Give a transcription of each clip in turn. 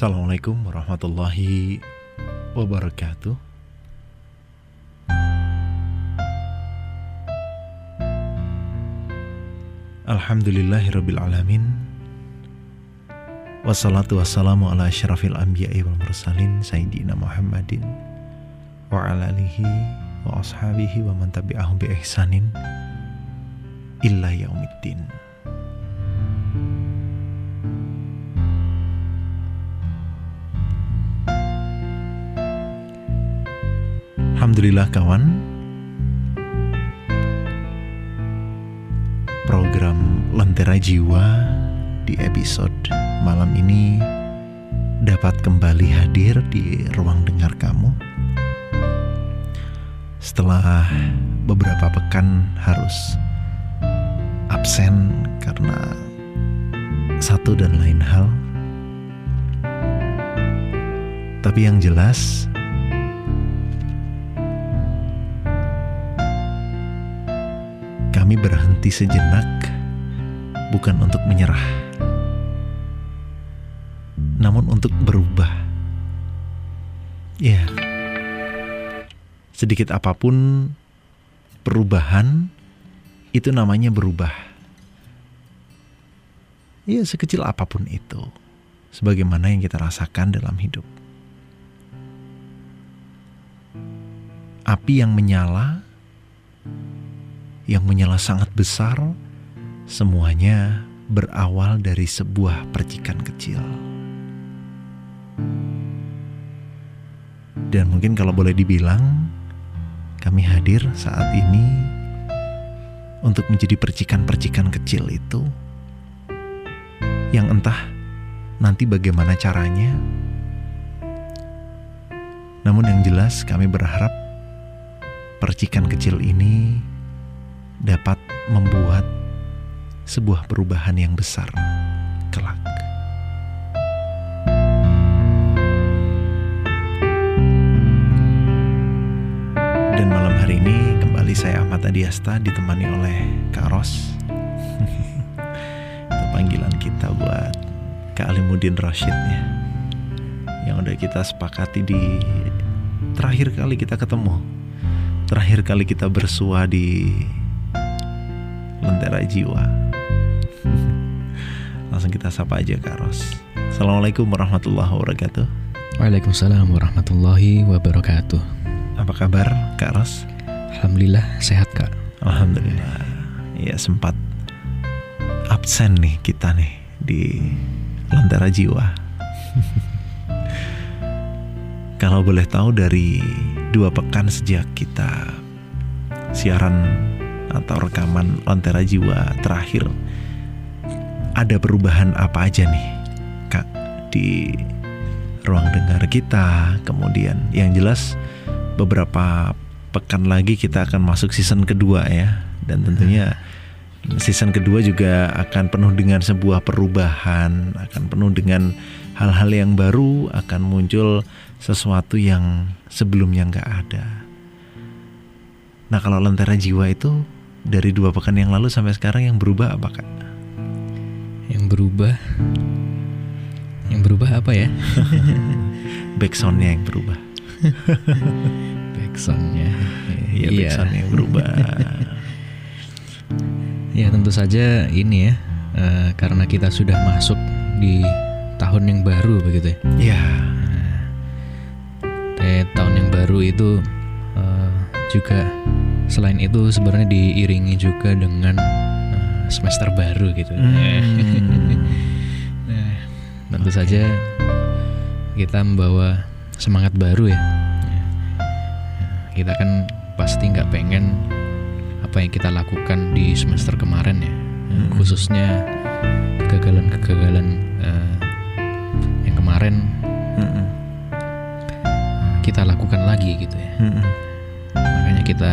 Assalamualaikum warahmatullahi wabarakatuh. Alhamdulillahirabbil alamin. Wassalatu wassalamu ala asyrafil anbiya'i wal mursalin sayyidina Muhammadin wa ala alihi wa ashabihi wa man tabi'ahum bi ihsanin illa yaumiddin. Alhamdulillah kawan. Program Lentera Jiwa di episode malam ini dapat kembali hadir di ruang dengar kamu. Setelah beberapa pekan harus absen karena satu dan lain hal. Tapi yang jelas kami berhenti sejenak bukan untuk menyerah, namun untuk berubah. Ya, sedikit apa pun perubahan itu namanya berubah. Ya, sekecil apa pun itu, sebagaimana yang kita rasakan dalam hidup. Api yang menyala yang menyala sangat besar, semuanya berawal dari sebuah percikan kecil. Dan mungkin kalau boleh dibilang, kami hadir saat ini untuk menjadi percikan-percikan kecil itu yang entah nanti bagaimana caranya. Namun yang jelas kami berharap percikan kecil ini dapat membuat sebuah perubahan yang besar kelak. Dan malam hari ini kembali saya Ahmad Adiasta ditemani oleh Kak Ros. Itu panggilan kita buat Kak Alimuddin Rashid ya. Yang udah kita sepakati di terakhir kali kita ketemu. Terakhir kali kita bersua di Lentera Jiwa. Langsung kita sapa aja Kak Ros. Assalamualaikum warahmatullahi wabarakatuh. Waalaikumsalam warahmatullahi wabarakatuh. Apa kabar Kak Ros? Alhamdulillah sehat kak. Alhamdulillah. Ya sempat absen nih kita nih di Lentera Jiwa. Kalau boleh tahu dari dua pekan sejak kita siaran atau rekaman Lentera Jiwa terakhir ada perubahan apa aja nih kak di ruang dengar kita? Kemudian yang jelas beberapa pekan lagi kita akan masuk season kedua ya. Dan tentunya season kedua juga akan penuh dengan sebuah perubahan akan penuh dengan hal-hal yang baru akan muncul sesuatu yang sebelumnya nggak ada. Nah kalau lentera jiwa itu dari dua pekan yang lalu sampai sekarang yang berubah apa kak? Yang berubah, yang berubah apa ya? Backsoundnya yang berubah. Backsoundnya, Iya backsoundnya yang berubah. ya tentu saja ini ya, uh, karena kita sudah masuk di tahun yang baru begitu ya. Iya. Nah, tahun yang baru itu uh, juga selain itu sebenarnya diiringi juga dengan uh, semester baru gitu. Hmm. nah, tentu saja kita membawa semangat baru ya. Kita kan pasti nggak pengen apa yang kita lakukan di semester kemarin ya, Hmm. khususnya kegagalan-kegagalan uh, yang kemarin Mm-mm. kita lakukan lagi gitu ya. Mm-mm. Makanya kita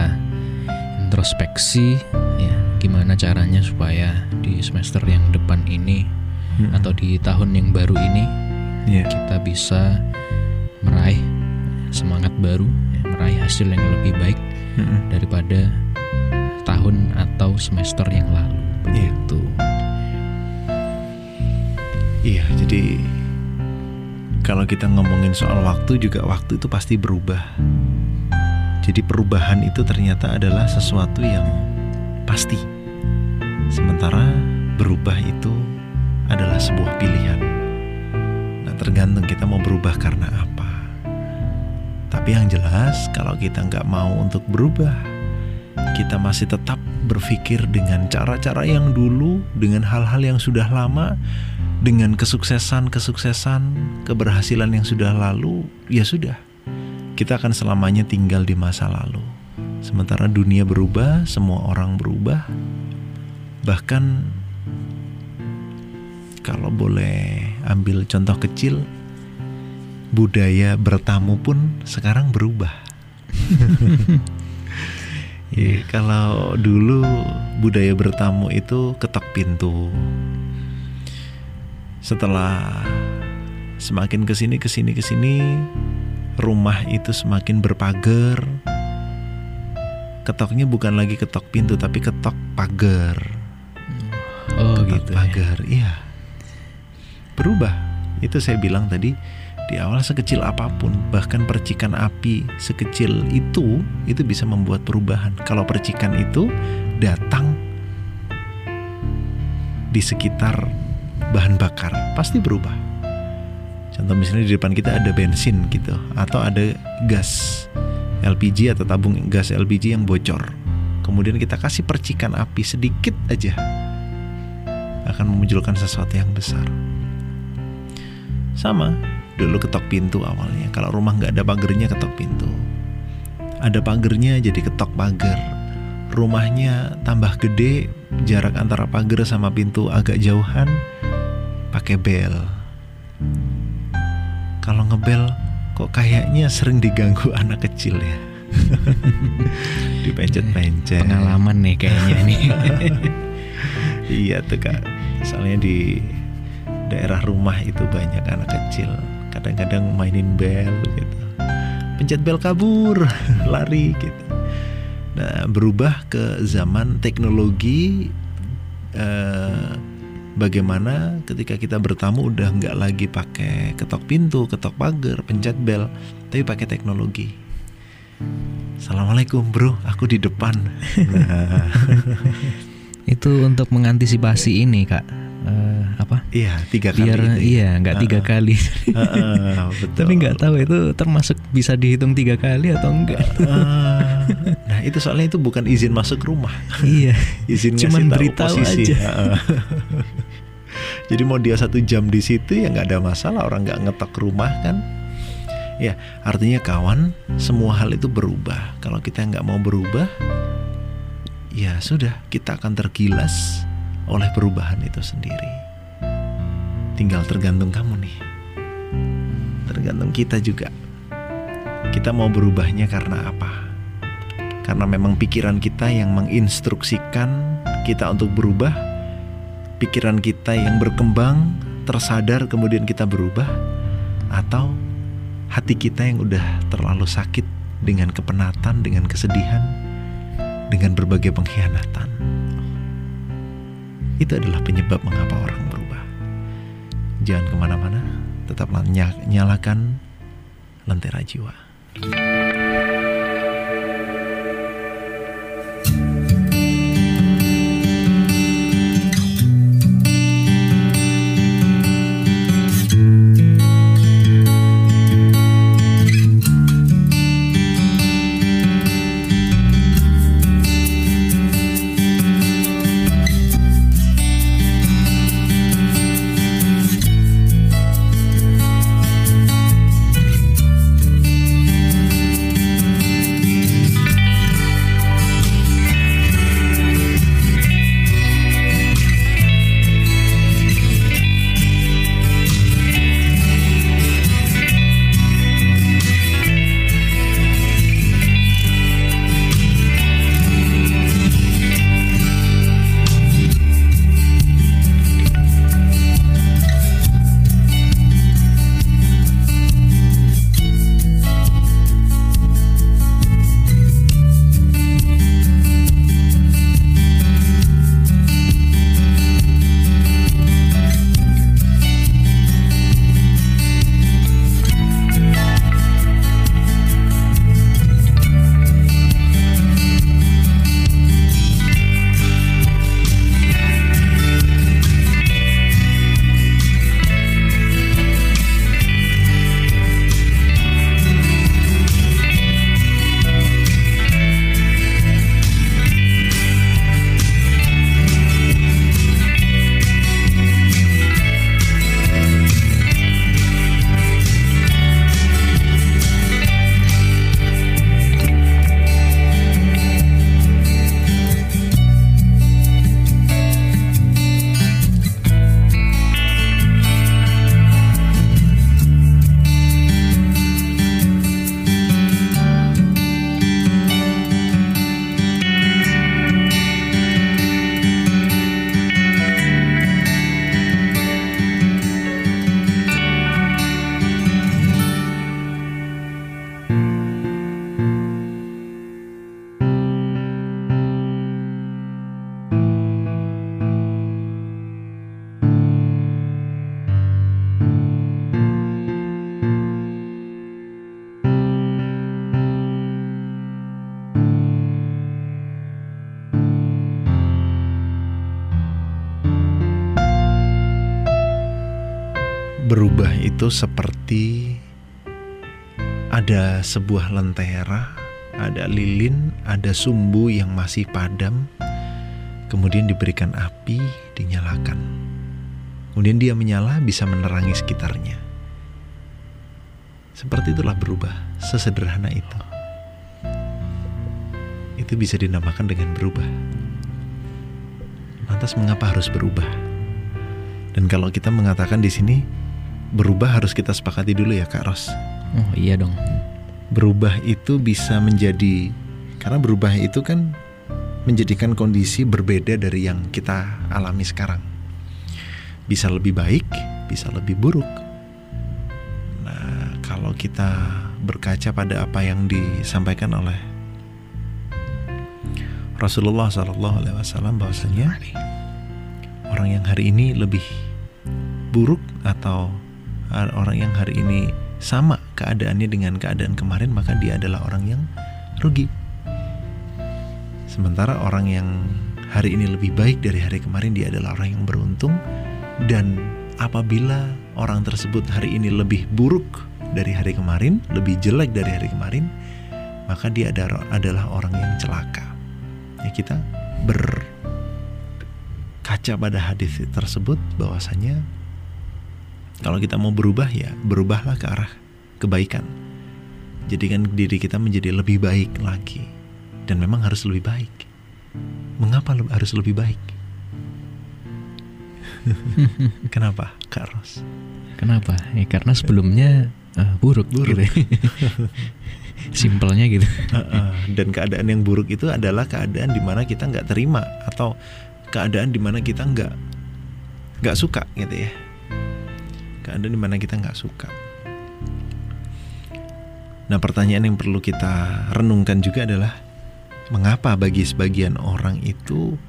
introspeksi ya gimana caranya supaya di semester yang depan ini Mm-mm. atau di tahun yang baru ini Iya. kita bisa meraih semangat baru, ya, meraih hasil yang lebih baik Mm-mm. daripada tahun atau semester yang lalu. Iya. Begitu. Iya, jadi kalau kita ngomongin soal waktu juga waktu itu pasti berubah. Jadi perubahan itu ternyata adalah sesuatu yang pasti. Sementara berubah itu adalah sebuah pilihan. Nah, tergantung kita mau berubah karena apa. Tapi yang jelas, kalau kita nggak mau untuk berubah, kita masih tetap berpikir dengan cara-cara yang dulu, dengan hal-hal yang sudah lama, dengan kesuksesan-kesuksesan, keberhasilan yang sudah lalu, ya sudah kita akan selamanya tinggal di masa lalu. Sementara dunia berubah, semua orang berubah. Bahkan kalau boleh ambil contoh kecil, budaya bertamu pun sekarang berubah. ya, kalau dulu budaya bertamu itu ketok pintu. Setelah semakin ke sini ke sini ke sini rumah itu semakin berpagar. Ketoknya bukan lagi ketok pintu tapi ketok pagar. Oh ketok gitu. ya. Pagar, iya. Berubah. Itu saya bilang tadi di awal sekecil apa pun, bahkan percikan api sekecil itu itu bisa membuat perubahan. Kalau percikan itu datang di sekitar bahan bakar, pasti berubah. Contoh misalnya di depan kita ada bensin gitu atau ada gas LPG atau tabung gas LPG yang bocor. Kemudian kita kasih percikan api sedikit aja akan memunculkan sesuatu yang besar. Sama, dulu ketok pintu awalnya. Kalau rumah nggak ada pagernya ketok pintu. Ada pagernya jadi ketok pagar. Rumahnya tambah gede, jarak antara pagar sama pintu agak jauhan, pakai bel kalau ngebel kok kayaknya sering diganggu anak kecil ya? Dipencet-pencet Pengalaman nih kayaknya nih. iya tuh kak. Soalnya di daerah rumah itu banyak anak kecil. Kadang-kadang mainin bel gitu. Pencet bel kabur lari gitu. Nah berubah ke zaman teknologi eh, bagaimana ketika kita bertamu udah nggak lagi pakai ketok pintu, ketok pagar, pencet bel, tapi pakai teknologi. Assalamualaikum bro, aku di depan. Nah, Itu untuk mengantisipasi ini kak. Eh, apa? iya tiga kali. Biar itu ya. iya nggak tiga Heeh. kali. Heeh, betul. Tapi nggak tahu itu termasuk bisa dihitung tiga kali atau enggak. Ah, nah itu soalnya itu bukan izin masuk rumah, iya. izin Cuman beritahu posisi. aja. Heeh. Jadi mau dia satu jam di situ ya nggak ada masalah orang nggak ngetok rumah kan. Ya artinya kawan semua hal itu berubah. Kalau kita nggak mau berubah, ya sudah kita akan tergilas oleh perubahan itu sendiri. Tinggal tergantung kamu nih. Tergantung kita juga. Kita mau berubahnya karena apa? Karena memang pikiran kita yang menginstruksikan kita untuk berubah, pikiran kita yang berkembang, tersadar kemudian kita berubah, atau hati kita yang udah terlalu sakit dengan kepenatan, dengan kesedihan, dengan berbagai pengkhianatan. Itu adalah penyebab mengapa orang berubah. Jangan ke mana-mana, tetaplah ny- nyalakan lentera jiwa. berubah seperti ada sebuah lentera, ada lilin, ada sumbu yang masih padam, kemudian diberikan api, dinyalakan. Kemudian dia menyala bisa menerangi sekitarnya. Seperti itulah berubah, sesederhana itu. Itu bisa dinamakan dengan berubah. Lantas mengapa harus berubah? Dan kalau kita mengatakan di sini berubah harus kita sepakati dulu ya Kak Ros. Oh iya dong. Berubah itu bisa menjadi karena berubah itu kan menjadikan kondisi berbeda dari yang kita alami sekarang. Bisa lebih baik, bisa lebih buruk kalau kita berkaca pada apa yang disampaikan oleh Rasulullah Shallallahu Alaihi Wasallam bahwasanya orang yang hari ini lebih buruk atau orang yang hari ini sama keadaannya dengan keadaan kemarin maka dia adalah orang yang rugi. Sementara orang yang hari ini lebih baik dari hari kemarin dia adalah orang yang beruntung dan apabila orang tersebut hari ini lebih buruk dari hari kemarin, lebih jelek dari hari kemarin, maka dia adalah orang yang celaka. Ya kita berkaca pada hadis tersebut bahwasanya kalau kita mau berubah ya berubahlah ke arah kebaikan. Jadikan diri kita menjadi lebih baik lagi dan memang harus lebih baik. Mengapa harus lebih baik? Kenapa, Kak Ros? Kenapa? Ya karena sebelumnya uh, buruk, buruk. gitu. Simpelnya gitu. Uh, uh, dan keadaan yang buruk itu adalah keadaan di mana kita nggak terima atau keadaan di mana kita nggak nggak suka gitu ya. Keadaan di mana kita nggak suka. Nah pertanyaan yang perlu kita renungkan juga adalah mengapa bagi sebagian orang itu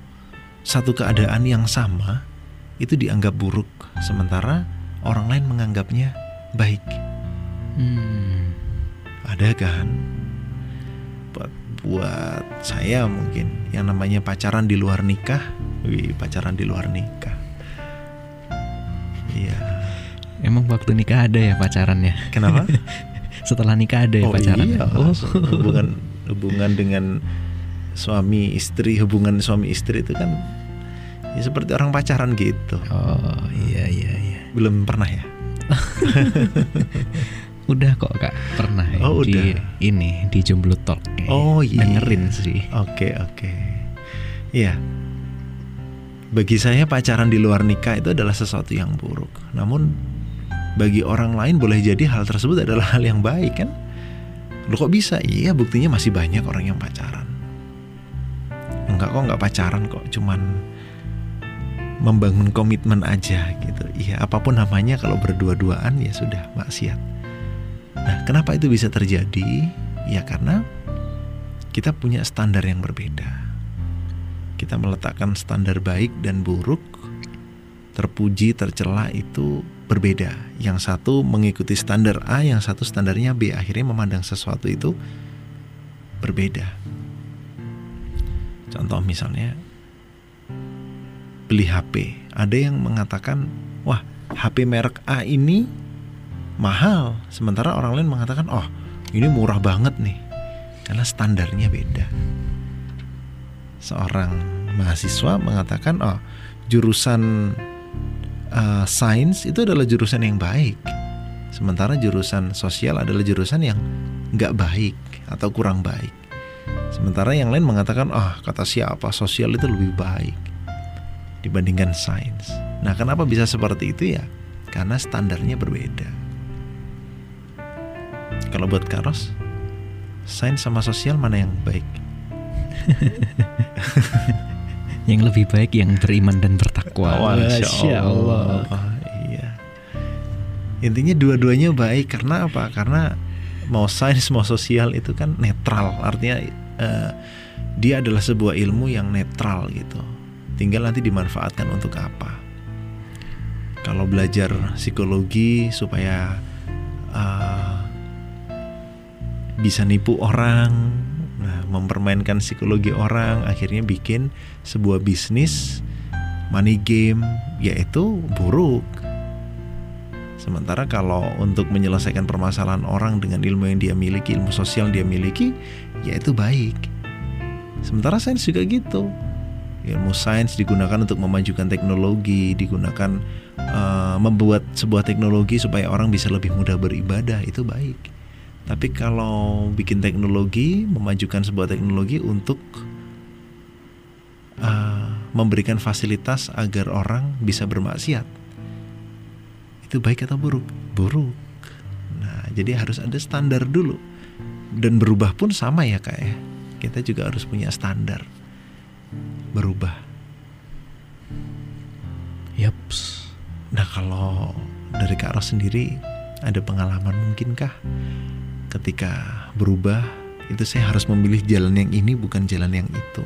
satu keadaan yang sama itu dianggap buruk sementara orang lain menganggapnya baik. Hmm. Ada kan? Buat buat saya mungkin yang namanya pacaran di luar nikah, wih pacaran di luar nikah. Iya. Emang waktu nikah ada ya pacarannya? Kenapa? Setelah nikah ada ya oh, pacaran? Iya. Oh, hubungan hubungan dengan suami istri, hubungan suami istri itu kan ya seperti orang pacaran gitu. Oh iya iya iya. Belum pernah ya? Udah kok kak pernah oh, di udah. ini di Jomblo Talk. Oh iya. Dengerin sih. Oke okay, oke. Okay. Iya. Bagi saya pacaran di luar nikah itu adalah sesuatu yang buruk. Namun bagi orang lain boleh jadi hal tersebut adalah hal yang baik kan? Lo kok bisa? Iya buktinya masih banyak orang yang pacaran. Enggak kok enggak pacaran kok, cuman membangun komitmen aja gitu. Iya, apa pun namanya kalau berdua-duaan ya sudah maksiat. Nah, kenapa itu bisa terjadi? Ya karena kita punya standar yang berbeda. Kita meletakkan standar baik dan buruk, terpuji, tercela itu berbeda. Yang satu mengikuti standar A, yang satu standarnya B. Akhirnya memandang sesuatu itu berbeda. Contoh misalnya beli HP. Ada yang mengatakan, "Wah, HP merek A ini mahal sementara orang lain mengatakan oh ini murah banget nih karena standarnya beda seorang mahasiswa mengatakan oh jurusan uh, sains itu adalah jurusan yang baik. Sementara jurusan sosial adalah jurusan yang nggak baik atau kurang baik. Sementara yang lain mengatakan oh kata siapa? Sosial itu lebih baik dibandingkan sains. Nah kenapa bisa seperti itu ya? Karena standarnya berbeda. Kalau buat Karos, sains sama sosial mana yang baik? yang lebih baik yang beriman dan bertakwa. Masya Allah. Iya. Intinya dua-duanya baik karena apa? Karena mau sains mau sosial itu kan netral. Artinya uh, dia adalah sebuah ilmu yang netral gitu. Tinggal nanti dimanfaatkan untuk apa. Kalau belajar psikologi supaya uh, bisa nipu orang, mempermainkan psikologi orang, akhirnya bikin sebuah bisnis money game, yaitu buruk. Sementara kalau untuk menyelesaikan permasalahan orang dengan ilmu yang dia miliki, ilmu sosial yang dia miliki, ya itu baik. Sementara sains juga gitu. Ilmu sains digunakan untuk memajukan teknologi, digunakan uh, membuat sebuah teknologi supaya orang bisa lebih mudah beribadah, itu baik. Tapi kalau bikin teknologi, memajukan sebuah teknologi untuk uh, memberikan fasilitas agar orang bisa bermaksiat, itu baik atau buruk? Buruk. Nah, jadi harus ada standar dulu. Dan berubah pun sama ya kak ya. Kita juga harus punya standar. Berubah. Yaps. Nah kalau dari Kak Ros sendiri ada pengalaman mungkinkah ketika berubah itu saya harus memilih jalan yang ini bukan jalan yang itu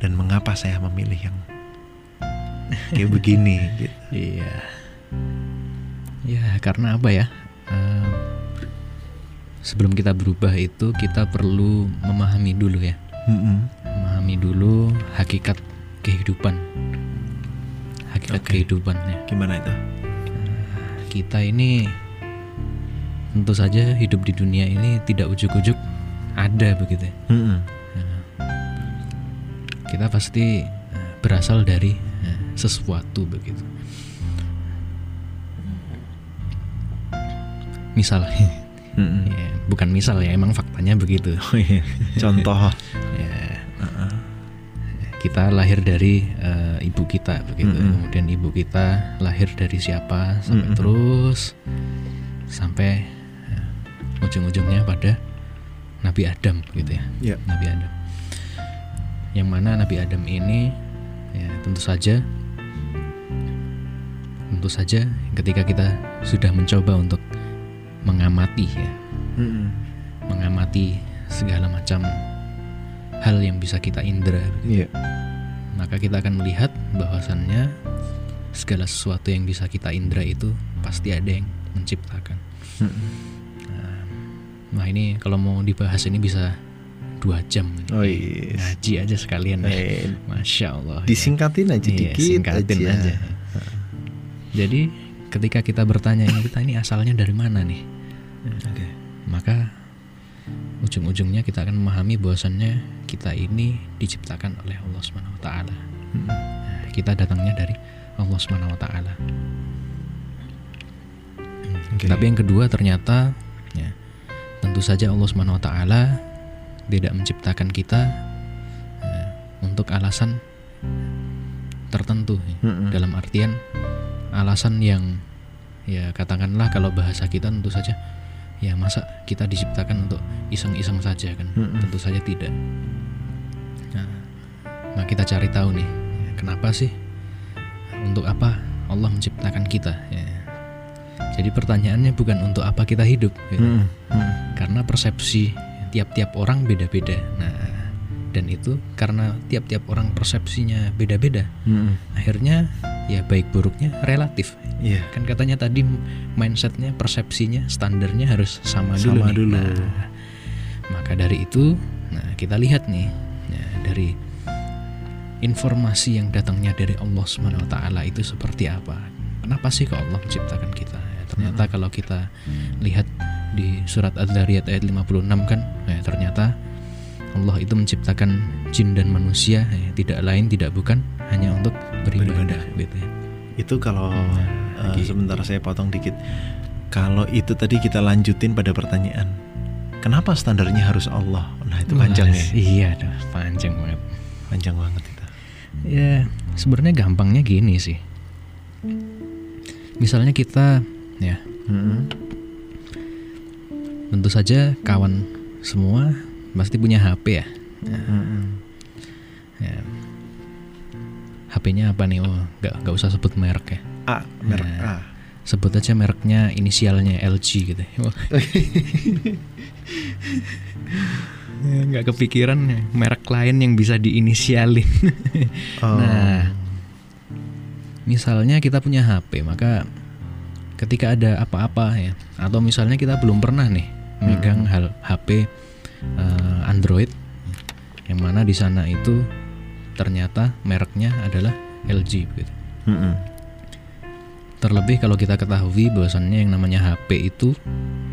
dan mengapa saya memilih yang kayak begini gitu. Iya. Ya karena apa ya? Uh, sebelum kita berubah itu kita perlu memahami dulu ya. Mm-hmm. Memahami dulu hakikat kehidupan. Hakikat okay. kehidupan ya. Gimana itu? kita ini tentu saja hidup di dunia ini tidak ujuk-ujuk ada begitu. Ya. Mm-hmm. kita pasti eh, berasal dari eh, sesuatu begitu. misal mm-hmm. ya, bukan misal ya emang faktanya begitu oh, iya. contoh ya uh-uh. kita lahir dari uh, ibu kita begitu mm-hmm. kemudian ibu kita lahir dari siapa sampai mm-hmm. terus sampai ujung-ujungnya pada Nabi Adam gitu ya yeah. Nabi Adam yang mana Nabi Adam ini ya tentu saja tentu saja ketika kita sudah mencoba untuk mengamati ya mm-hmm. mengamati segala macam hal yang bisa kita indera yeah. maka kita akan melihat bahwasannya segala sesuatu yang bisa kita indera itu pasti ada yang menciptakan. Nah, ini kalau mau dibahas ini bisa dua jam oh, yes. ngaji aja sekalian ya. masya Allah disingkatin aja iya, dikit singkatin aja, aja. jadi ketika kita bertanya ini kita ini asalnya dari mana nih okay. maka ujung-ujungnya kita akan memahami bahwasannya kita ini diciptakan oleh Allah Subhanahu Wa Taala hmm. nah, kita datangnya dari Allah Subhanahu Wa Taala okay. tapi yang kedua ternyata ya tentu saja Allah Subhanahu Wa Taala tidak menciptakan kita ya, untuk alasan tertentu ya. -hmm. dalam artian alasan yang ya katakanlah kalau bahasa kita tentu saja ya masa kita diciptakan untuk iseng-iseng saja kan mm -hmm. tentu saja tidak nah, nah kita cari tahu nih ya, kenapa sih untuk apa Allah menciptakan kita ya. Jadi pertanyaannya bukan untuk apa kita hidup gitu. mm -hmm. karena persepsi tiap-tiap orang beda-beda nah dan itu karena tiap-tiap orang persepsinya beda-beda hmm. akhirnya ya baik buruknya relatif yeah. kan katanya tadi mindsetnya persepsinya standarnya harus sama, sama dulu, nih. Nah, maka dari itu nah kita lihat nih ya, dari informasi yang datangnya dari Allah Subhanahu Wa Taala itu seperti apa kenapa sih kok Allah menciptakan kita ternyata hmm. kalau kita lihat di surat Ad-Dariyat ayat 56 kan ya, ternyata Allah itu menciptakan jin dan manusia ya, tidak lain tidak bukan hanya untuk beribadah, gitu ya. Itu kalau nah, uh, gitu. sebentar saya potong dikit. Kalau itu tadi kita lanjutin pada pertanyaan, kenapa standarnya harus Allah? Nah itu panjang ya. Iya, panjang banget. Panjang banget itu. Ya sebenarnya gampangnya gini sih. Misalnya kita ya, -hmm. tentu saja kawan semua pasti punya HP ya. ya. Hmm. ya. HP-nya apa nih? Oh, nggak nggak usah sebut merek ya. A, merek nah, A. Sebut aja mereknya inisialnya LG gitu. ya, nggak kepikiran merek lain yang bisa diinisialin. oh. Nah, misalnya kita punya HP, maka ketika ada apa-apa ya, atau misalnya kita belum pernah nih megang hmm. hal HP uh, Android yang mana di sana itu ternyata mereknya adalah LG gitu. Mm -hmm. Terlebih kalau kita ketahui bahwasannya yang namanya HP itu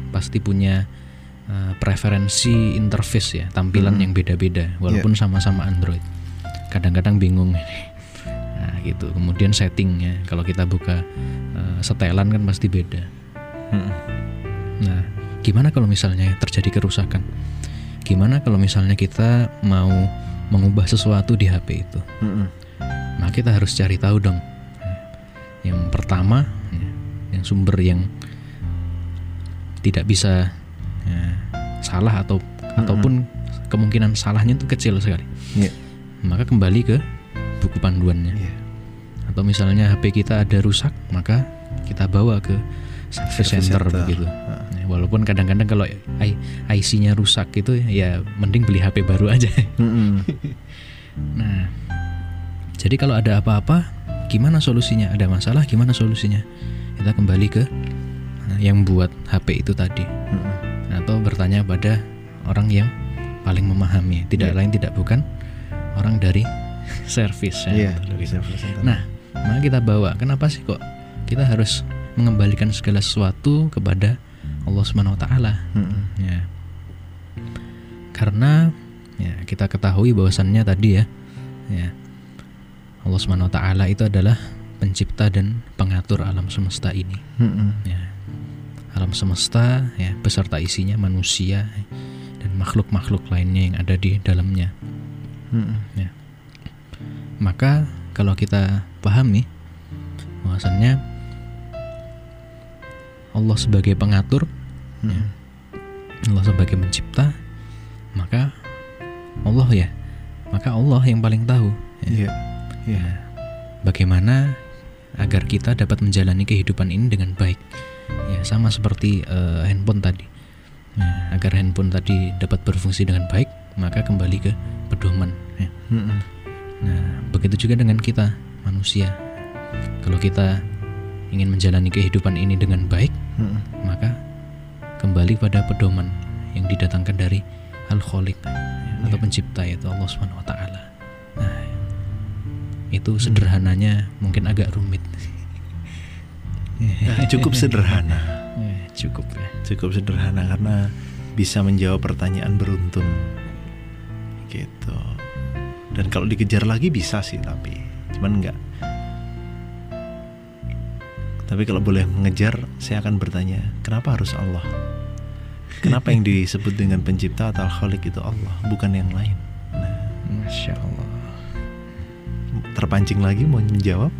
pasti punya uh, preferensi interface ya, tampilan Hmm. yang beda-beda walaupun sama-sama Android. Kadang-kadang bingung gitu. Kemudian settingnya kalau kita buka uh, setelan kan pasti beda. Mm-mm. Nah, gimana kalau misalnya terjadi kerusakan? Gimana kalau misalnya kita mau mengubah sesuatu di HP itu? Mm-mm. Nah, kita harus cari tahu dong. Yang pertama, ya, yang sumber yang tidak bisa ya, salah atau ataupun kemungkinan salahnya itu kecil sekali. Iya. Maka kembali ke buku panduannya. Iya. Atau misalnya HP kita ada rusak, maka kita bawa ke service center, center. begitu. Ya, walaupun kadang-kadang kalau IC-nya rusak gitu ya mending beli HP baru aja. Nah, jadi kalau ada apa-apa, gimana solusinya? Ada masalah, gimana solusinya? Kita kembali ke nah, yang buat HP itu tadi, Mm-mm. atau bertanya pada orang yang paling memahami. Tidak Iya. lain tidak bukan orang dari service. Ya. service center. Nah, maka kita bawa. Kenapa sih kok kita harus mengembalikan segala sesuatu kepada Allah Subhanahu Wa Taala? Mm-mm. Ya. Karena ya kita ketahui bahwasannya tadi ya, ya Allah Subhanahu wa taala itu adalah pencipta dan pengatur alam semesta ini. Mm-mm. Ya. Alam semesta ya beserta isinya manusia dan makhluk-makhluk lainnya yang ada di dalamnya. Mm-mm. Maka kalau kita pahami bahwasannya Allah sebagai pengatur Mm-mm. Allah sebagai pencipta maka Allah ya maka Allah yang paling tahu ya, Iya. Iya. bagaimana agar kita dapat menjalani kehidupan ini dengan baik ya sama seperti eh, handphone tadi Ya, agar handphone tadi dapat berfungsi dengan baik maka kembali ke pedoman ya. Mm-mm. nah begitu juga dengan kita manusia kalau kita ingin menjalani kehidupan ini dengan baik Mm-mm. maka kembali pada pedoman yang didatangkan dari al khaliq atau Iya. pencipta yaitu Allah Subhanahu wa taala. Nah, itu sederhananya mungkin agak rumit. Nah, cukup sederhana. Eh, cukup ya. Cukup sederhana karena bisa menjawab pertanyaan beruntun. Gitu. Dan kalau dikejar lagi bisa sih tapi cuman enggak. Tapi kalau boleh mengejar, saya akan bertanya, kenapa harus Allah? Kenapa yang disebut dengan pencipta atau khalik itu Allah, bukan yang lain? Nah, Masya Allah. terpancing lagi mau menjawab?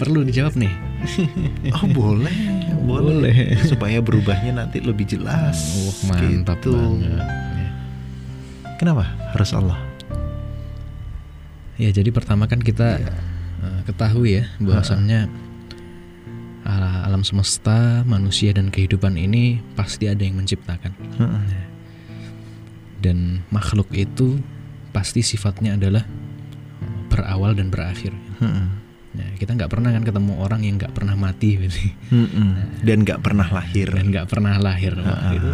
Perlu dijawab nih. Oh boleh, boleh. Supaya berubahnya nanti lebih jelas. Wah, mantap gitu. banget. Kenapa harus Allah? Ya, jadi pertama kan kita eh, ketahui ya bahwasannya ala- alam semesta, manusia dan kehidupan ini pasti ada yang menciptakan. Heeh. dan makhluk itu pasti sifatnya adalah uh, berawal dan berakhir. Heeh. Ya, kita nggak pernah kan ketemu orang yang nggak pernah mati gitu. Heeh. Dan nggak pernah lahir. dan nggak pernah lahir. Ah. itu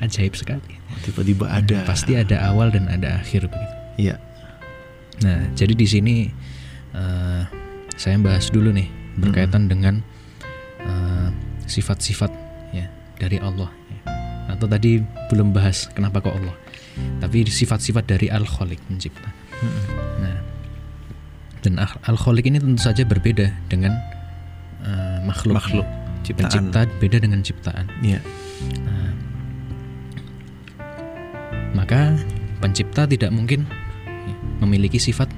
ajaib sekali. Tiba-tiba ada. Pasti ada awal dan ada akhir begitu. Iya. Nah, jadi di sini uh, saya bahas dulu nih berkaitan dengan uh, sifat-sifat ya dari Allah. ya. Atau tadi belum bahas kenapa kok Allah. Tapi sifat-sifat dari Al-Khaliq pencipta. Heeh. Nah, dan Al- Al-Khaliq ini tentu saja berbeda dengan uh, makhluk. Makhluk, ciptaan. Pencipta beda dengan ciptaan. Iya. Nah, maka pencipta tidak mungkin memiliki sifat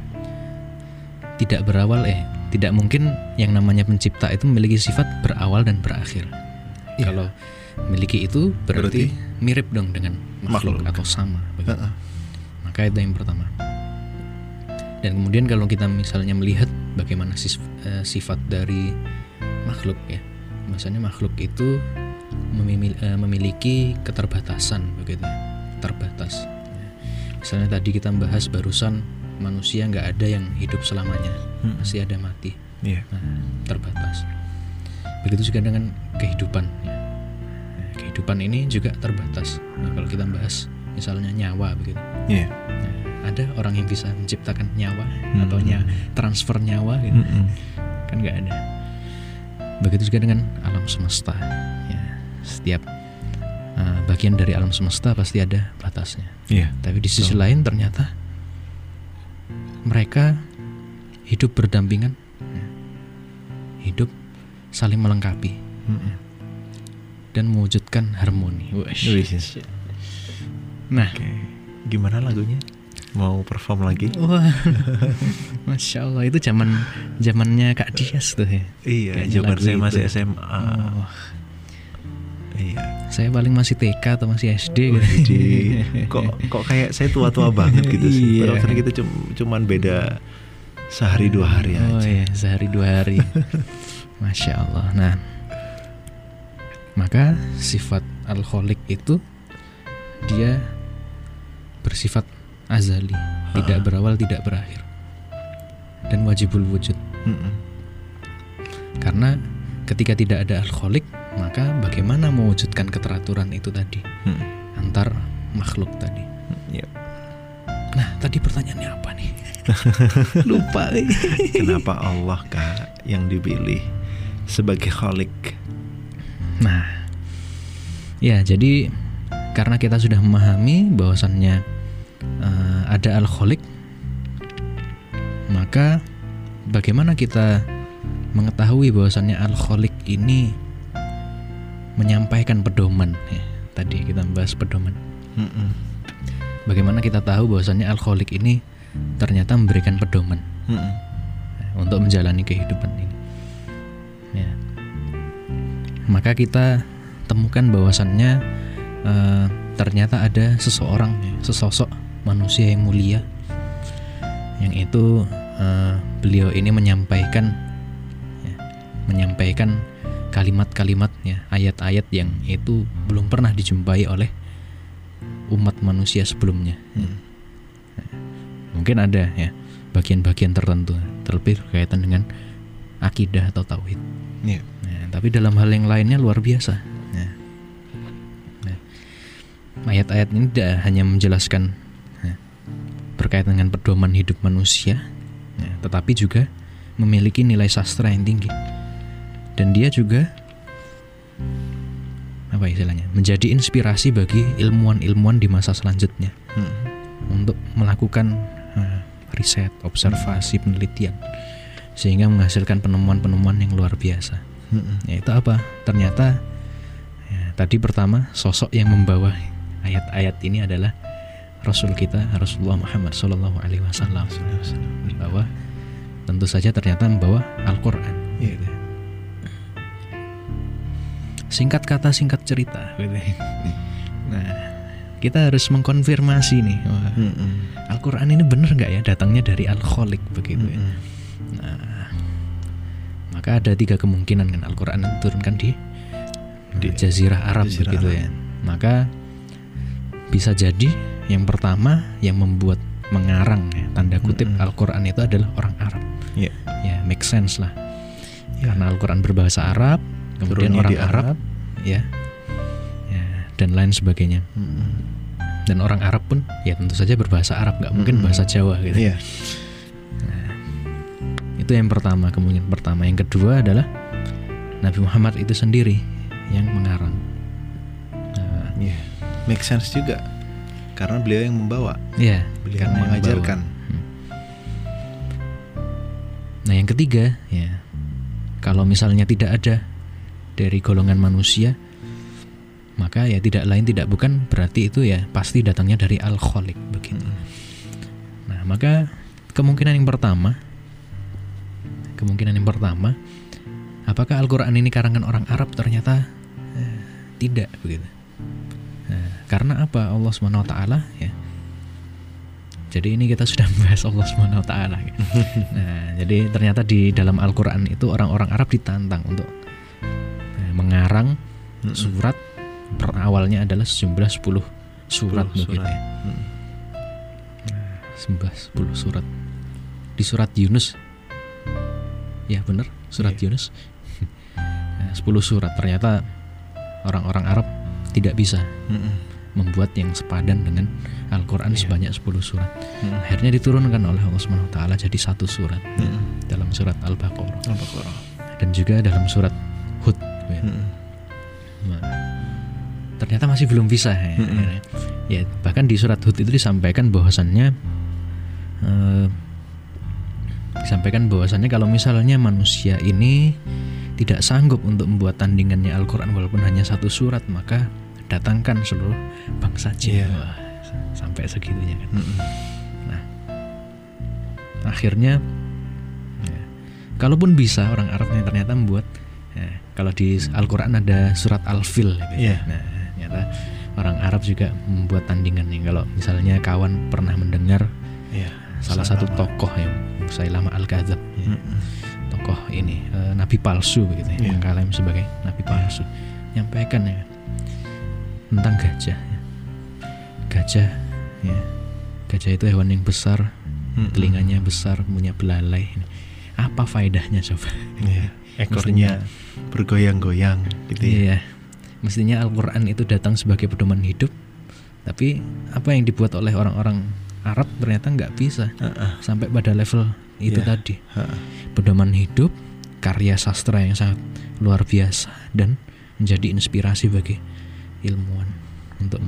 tidak berawal eh tidak mungkin yang namanya pencipta itu memiliki sifat berawal dan berakhir. Iya. Kalau memiliki itu berarti, Berarti mirip dong dengan makhluk, makhluk. atau sama. begitu. Heeh. Maka itu yang pertama. Dan kemudian kalau kita misalnya melihat bagaimana eh, sifat dari makhluk ya, misalnya makhluk itu eh, memiliki keterbatasan begitu, ya. terbatas. Ya. Misalnya tadi kita bahas barusan manusia nggak ada yang hidup selamanya, Mm. pasti ada mati, Iya. nah, terbatas. Begitu juga dengan kehidupan. ya. Nah, kehidupan ini juga terbatas. Nah, kalau kita bahas misalnya nyawa begitu. Iya. Nah, ada orang yang bisa menciptakan nyawa Hmm. atau nya transfer nyawa gitu Mm-mm. kan nggak ada begitu juga dengan alam semesta ya setiap uh, bagian dari alam semesta pasti ada batasnya Iya. tapi di sisi Betul. lain ternyata mereka hidup berdampingan ya. hidup saling melengkapi Mm-mm. dan mewujudkan harmoni Wesh. Wis. nah Oke. Gimana lagunya? Mau perform lagi? Wah, masya Allah itu zaman zamannya Kak Dias tuh ya. Iya, zaman saya masih SMA. Oh, Iya. saya paling masih TK atau masih SD gitu. Jadi kok kok kayak saya tua-tua banget gitu sih. Iya. Padahal kan kita cum- cuman beda sehari dua hari Oh aja. iya, sehari dua hari. Masya Allah. Nah, maka sifat alkoholik itu dia bersifat azali, tidak berawal, tidak berakhir, dan wajibul wujud. Mm-mm. Karena ketika tidak ada alkoholik, maka bagaimana mewujudkan keteraturan itu tadi Mm. antar makhluk tadi. Iya. Nah, tadi pertanyaannya apa nih? Lupa. nih. Kenapa Allah kak yang dipilih sebagai kholik? Nah, ya jadi karena kita sudah memahami bahwasannya eh, ada alkoholik, maka bagaimana kita mengetahui bahwasannya alkoholik ini menyampaikan pedoman? Ya, tadi kita bahas pedoman. Mm-mm. Bagaimana kita tahu bahwasannya alkoholik ini ternyata memberikan pedoman Mm-mm. eh, untuk menjalani kehidupan ini. Ya. Maka kita temukan bahwasannya eh, ternyata ada seseorang, ya, sesosok manusia yang mulia, yang itu eh, beliau ini menyampaikan, ya, menyampaikan kalimat-kalimat, ya, ayat-ayat yang itu belum pernah dijumpai oleh umat manusia sebelumnya. Mm. Mungkin ada ya bagian-bagian tertentu terlebih berkaitan dengan akidah atau tauhid. Iya. Nah, tapi dalam hal yang lainnya luar biasa. Nah, nah, ayat-ayat ini tidak hanya menjelaskan nah, berkaitan dengan pedoman hidup manusia, nah, tetapi juga memiliki nilai sastra yang tinggi. Dan dia juga apa istilahnya menjadi inspirasi bagi ilmuwan-ilmuwan di masa selanjutnya Mm. untuk melakukan eh, riset, observasi, penelitian sehingga menghasilkan penemuan-penemuan yang luar biasa. Mm-mm. Yaitu apa? Ternyata ya, tadi pertama sosok yang membawa ayat-ayat ini adalah Rasul kita Rasulullah Muhammad Shallallahu Alaihi Wasallam bahwa tentu saja ternyata membawa Al-Quran. Iya. Singkat kata singkat cerita. Nah, kita harus mengkonfirmasi nih. Wah, Mm-mm. Al-Quran ini benar nggak ya datangnya dari Al-Kholik begitu ya. Mm-mm. Nah, maka ada tiga kemungkinan kan Al-Quran diturunkan di, Di Jazirah Arab Jazirah begitu Arab. ya. Maka bisa jadi yang pertama yang membuat mengarang ya, tanda kutip Mm-mm. Al-Quran itu adalah orang Arab. Iya. Ya, make sense lah. Ya. Karena Al-Quran berbahasa Arab, kemudian Turunnya orang di Arab, ya, ya, dan lain sebagainya. Mm-mm. Dan orang Arab pun ya tentu saja berbahasa Arab, nggak mungkin Mm-mm. bahasa Jawa gitu. Iya. Itu yang pertama, kemungkinan pertama. Yang kedua adalah Nabi Muhammad itu sendiri yang mengarang. Nah, Iya. Make sense juga. Karena beliau yang membawa, ya, beliau yang yang mengajarkan. Nah, yang ketiga, ya, kalau misalnya tidak ada dari golongan manusia, maka ya tidak lain tidak bukan berarti itu ya pasti datangnya dari alkoholik begitu. Mm. Nah, maka kemungkinan yang pertama, kemungkinan yang pertama, apakah Al-Quran ini karangan orang Arab? Ternyata eh, tidak begitu. Nah, karena apa? Allah Subhanahu Wa Taala ya. Jadi ini kita sudah membahas Allah Subhanahu Wa Taala. ya. Nah, jadi ternyata di dalam Al-Quran itu orang-orang Arab ditantang untuk mengarang Mm-mm. surat per awalnya adalah sejumlah 10 surat 10 begitu surat. ya. Mm. Sembah 10 surat Di surat Yunus Ya benar Surat Iya. Yunus Nah, 10 surat Ternyata Orang-orang Arab Tidak bisa Mm-mm. membuat yang sepadan dengan Al-Qur'an Iya. sebanyak 10 surat. Mm. Akhirnya diturunkan oleh Allah Subhanahu wa taala jadi satu surat Mm. dalam surat Al-Baqarah Al-Baqarah. dan juga dalam surat Hud. Ya. Mm. Nah, ternyata masih belum bisa ya, Mm-mm. akhirnya. Ya, bahkan di surat Hud itu disampaikan bahwasannya eh, disampaikan bahwasannya kalau misalnya manusia ini tidak sanggup untuk membuat tandingannya Al-Qur'an walaupun hanya satu surat, maka datangkan seluruh bangsa jin. Iya. Wah, sampai segitunya kan. Mm. akhirnya ya, kalaupun bisa orang Arab yang ternyata membuat kalau di Al-Quran ada surat Al-Fil gitu. Iya. nah ternyata orang Arab juga membuat tandingan nih kalau misalnya kawan pernah mendengar Iya. salah satu tokoh yang Musailamah Al-Kadzab ya, Mm. tokoh ini eh, nabi palsu begitu ya Iya. mengklaim sebagai nabi palsu nyampaikan ya tentang gajah ya. gajah ya gajah itu hewan yang besar Mm. telinganya besar punya belalai apa faedahnya coba Iya. Ekornya bergoyang-goyang gitu ya. iya mestinya Al-Quran itu datang sebagai pedoman hidup tapi apa yang dibuat oleh orang-orang Arab ternyata nggak bisa Heeh. sampai pada level itu Iya. tadi Heeh. pedoman hidup karya sastra yang sangat luar biasa dan menjadi inspirasi bagi ilmuwan untuk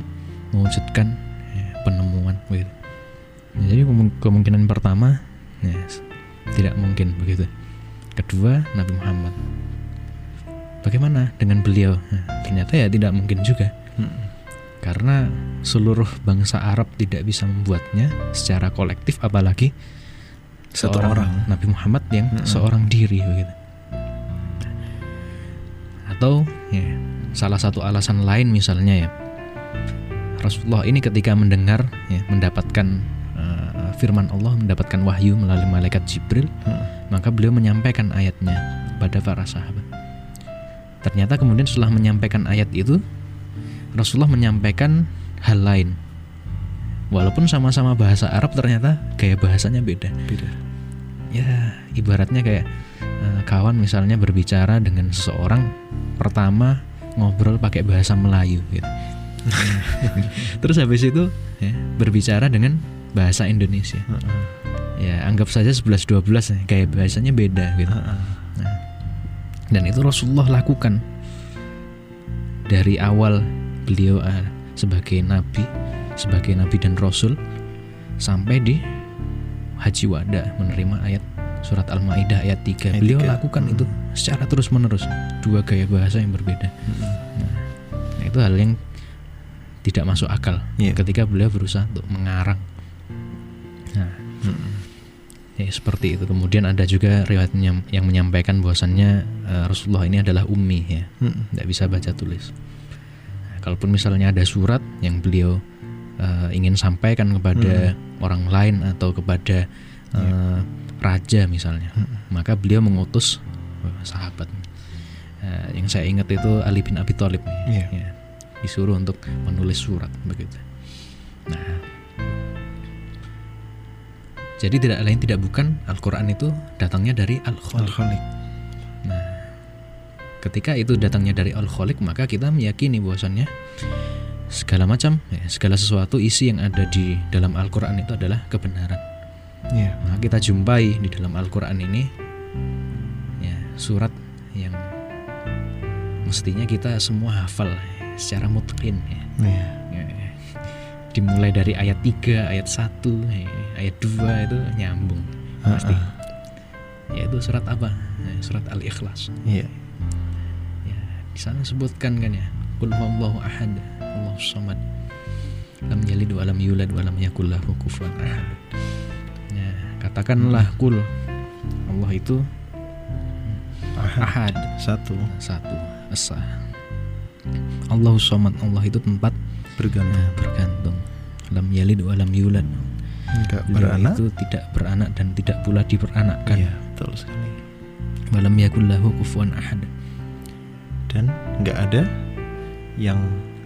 mewujudkan ya, penemuan. Nah, jadi kemung- kemungkinan pertama ya, tidak mungkin begitu. Kedua Nabi Muhammad. Bagaimana dengan beliau? Nah, ternyata ya tidak mungkin juga karena seluruh bangsa Arab tidak bisa membuatnya secara kolektif apalagi Satu seorang orang. Nabi Muhammad yang Mm-mm. seorang diri begitu. Atau ya, salah satu alasan lain misalnya ya Rasulullah ini ketika mendengar ya, mendapatkan firman Allah mendapatkan wahyu melalui malaikat Jibril Mm. maka beliau menyampaikan ayatnya pada para sahabat. Ternyata kemudian setelah menyampaikan ayat itu Rasulullah menyampaikan hal lain. Walaupun sama-sama bahasa Arab ternyata gaya bahasanya beda. Beda. Ya, ibaratnya kayak eh, kawan misalnya berbicara dengan seseorang pertama ngobrol pakai bahasa Melayu gitu. Terus habis itu ya, berbicara dengan bahasa Indonesia. Heeh. Ya, anggap saja 11 12 ya, gaya bahasanya beda gitu. Heeh. Nah, dan itu Rasulullah lakukan dari awal beliau eh, sebagai nabi, sebagai nabi dan rasul sampai di Haji Wada menerima ayat surat Al-Maidah ayat 3. Ayat Beliau tiga. lakukan Hmm. itu secara terus-menerus, dua gaya bahasa yang berbeda. Mm. Nah, itu hal yang tidak masuk akal Iya. ketika beliau berusaha untuk mengarang. Nah, Mm. Ya, seperti itu. Kemudian ada juga riwayat yang, menyampaikan bahwasannya eh, Rasulullah ini adalah ummi ya, tidak bisa baca tulis. Nah, kalaupun misalnya ada surat yang beliau eh, ingin sampaikan kepada orang lain atau kepada eh, raja misalnya, Mm. maka beliau mengutus sahabat. Eh, yang saya ingat itu Ali bin Abi Thalib Iya. ya, disuruh untuk menulis surat begitu. Nah, jadi tidak lain tidak bukan Al-Quran itu datangnya dari Al-Khaliq. Nah, ketika itu datangnya dari Al-Khaliq maka kita meyakini bahwasannya segala macam, ya, segala sesuatu isi yang ada di dalam Al-Quran itu adalah kebenaran. Iya. Maka kita jumpai di dalam Al-Quran ini ya surat yang mestinya kita semua hafal secara mutqin ya. Iya. Dimulai dari ayat 3, ayat 1, ya, ayat 2 itu nyambung pasti. Heeh. Yaitu surat apa? Ya, surat Al-Ikhlas. Iya. Ya, di sana sebutkan kan ya. Qul huwallahu ahad, Allahu samad. Lam yalid wa lam yulad wa lam yakul lahu kufuwan ahad. Ya, katakanlah kul Allah itu Ahad. ahad, Satu. satu, esa. Allahu samad, Allah itu tempat Bergantung. ya, bergantung. Lam yalid wa lam yulad. Enggak Beliau beranak. itu tidak beranak dan tidak pula diperanakkan. Iya, betul sekali. Walam yakul lahu kufuwan ahad. Dan nggak ada yang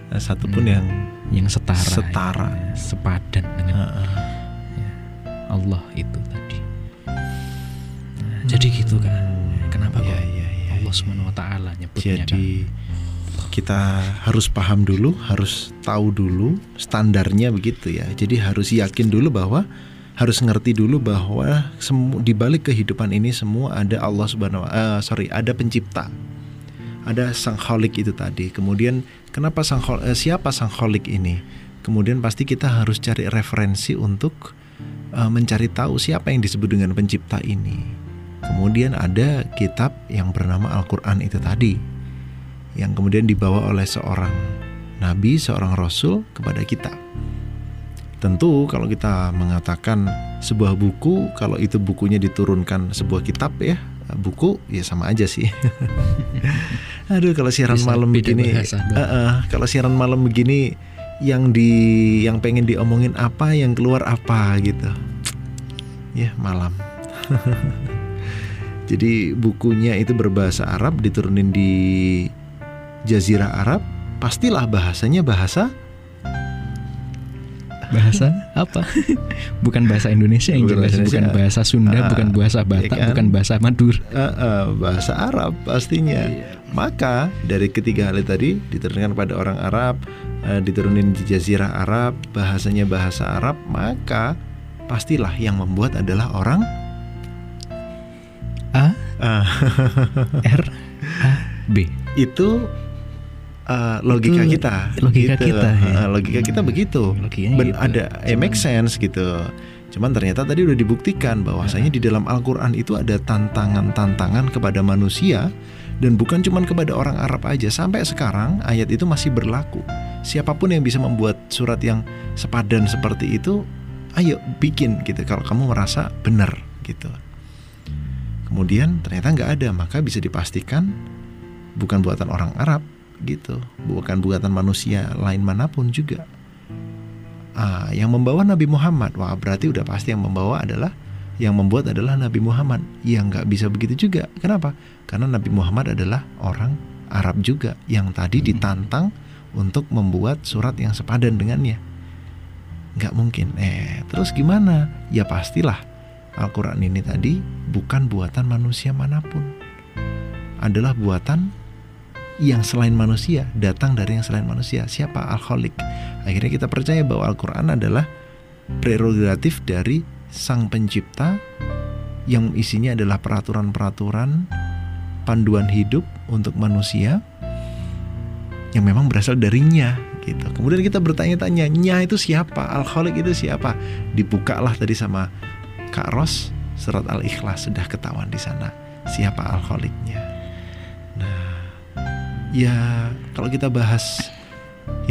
eh, satupun Hmm. yang Yang setara, Setara. ya, sepadan dengan Heeh. Allah itu tadi. Nah, Jadi gitu kan. Kenapa Iya, kok iya, iya, Allah iya. Taala nyebutnya kan? Kita harus paham dulu, harus tahu dulu standarnya begitu ya. Jadi harus yakin dulu bahwa harus ngerti dulu bahwa semu, di balik kehidupan ini semua ada Allah Subhanahu uh, sorry, ada pencipta. Ada sang kholik itu tadi. Kemudian kenapa sang uh, siapa sang kholik ini? Kemudian pasti kita harus cari referensi untuk uh, mencari tahu siapa yang disebut dengan pencipta ini. Kemudian ada kitab yang bernama Al-Qur'an itu tadi yang kemudian dibawa oleh seorang nabi, seorang rasul kepada kita. Tentu kalau kita mengatakan sebuah buku, kalau itu bukunya diturunkan sebuah kitab ya, buku ya sama aja sih. Aduh kalau siaran Bisa malam begini, uh, uh, kalau siaran malam begini yang di yang pengen diomongin apa, yang keluar apa gitu. Ya malam. Jadi bukunya itu berbahasa Arab diturunin di Jazirah Arab, pastilah bahasanya bahasa bahasa apa? bukan bahasa Indonesia yang bukan jelas, bahasa bukan bahasa Sunda, uh, bukan bahasa Batak, ya kan? bukan bahasa Madura. Uh, uh, bahasa Arab pastinya. Iya. Maka dari ketiga hal tadi diturunkan pada orang Arab, uh, diturunin di Jazirah Arab, bahasanya bahasa Arab, maka pastilah yang membuat adalah orang A, uh. R, A, B. Itu uh, logika itu kita logika gitu. kita ya. uh, logika kita hmm. begitu ben, gitu. ada eh, make sense gitu cuman ternyata tadi udah dibuktikan bahwasanya ya. di dalam Al-Qur'an itu ada tantangan-tantangan kepada manusia dan bukan cuma kepada orang Arab aja sampai sekarang ayat itu masih berlaku siapa pun yang bisa membuat surat yang sepadan seperti itu ayo bikin gitu kalau kamu merasa benar gitu kemudian ternyata nggak ada maka bisa dipastikan bukan buatan orang Arab gitu. Bukan buatan manusia lain mana pun juga. Ah, yang membawa Nabi Muhammad. Wah berarti udah pasti yang membawa adalah yang membuat adalah Nabi Muhammad. Yang nggak bisa begitu juga. Kenapa? Karena Nabi Muhammad adalah orang Arab juga yang tadi ditantang untuk membuat surat yang sepadan dengannya. Nggak mungkin. Eh terus gimana? Ya pastilah. Al-Quran ini tadi bukan buatan manusia mana pun. Adalah buatan yang selain manusia datang dari yang selain manusia siapa al-khaliq akhirnya kita percaya bahwa Al-Quran adalah prerogatif dari sang pencipta yang isinya adalah peraturan-peraturan panduan hidup untuk manusia yang memang berasal darinya gitu. Kemudian kita bertanya-tanya, nya itu siapa? Al-Khaliq itu siapa? Dibukalah tadi sama Kak Ros surat Al-Ikhlas sudah ketahuan di sana siapa Al-Khaliqnya ya kalau kita bahas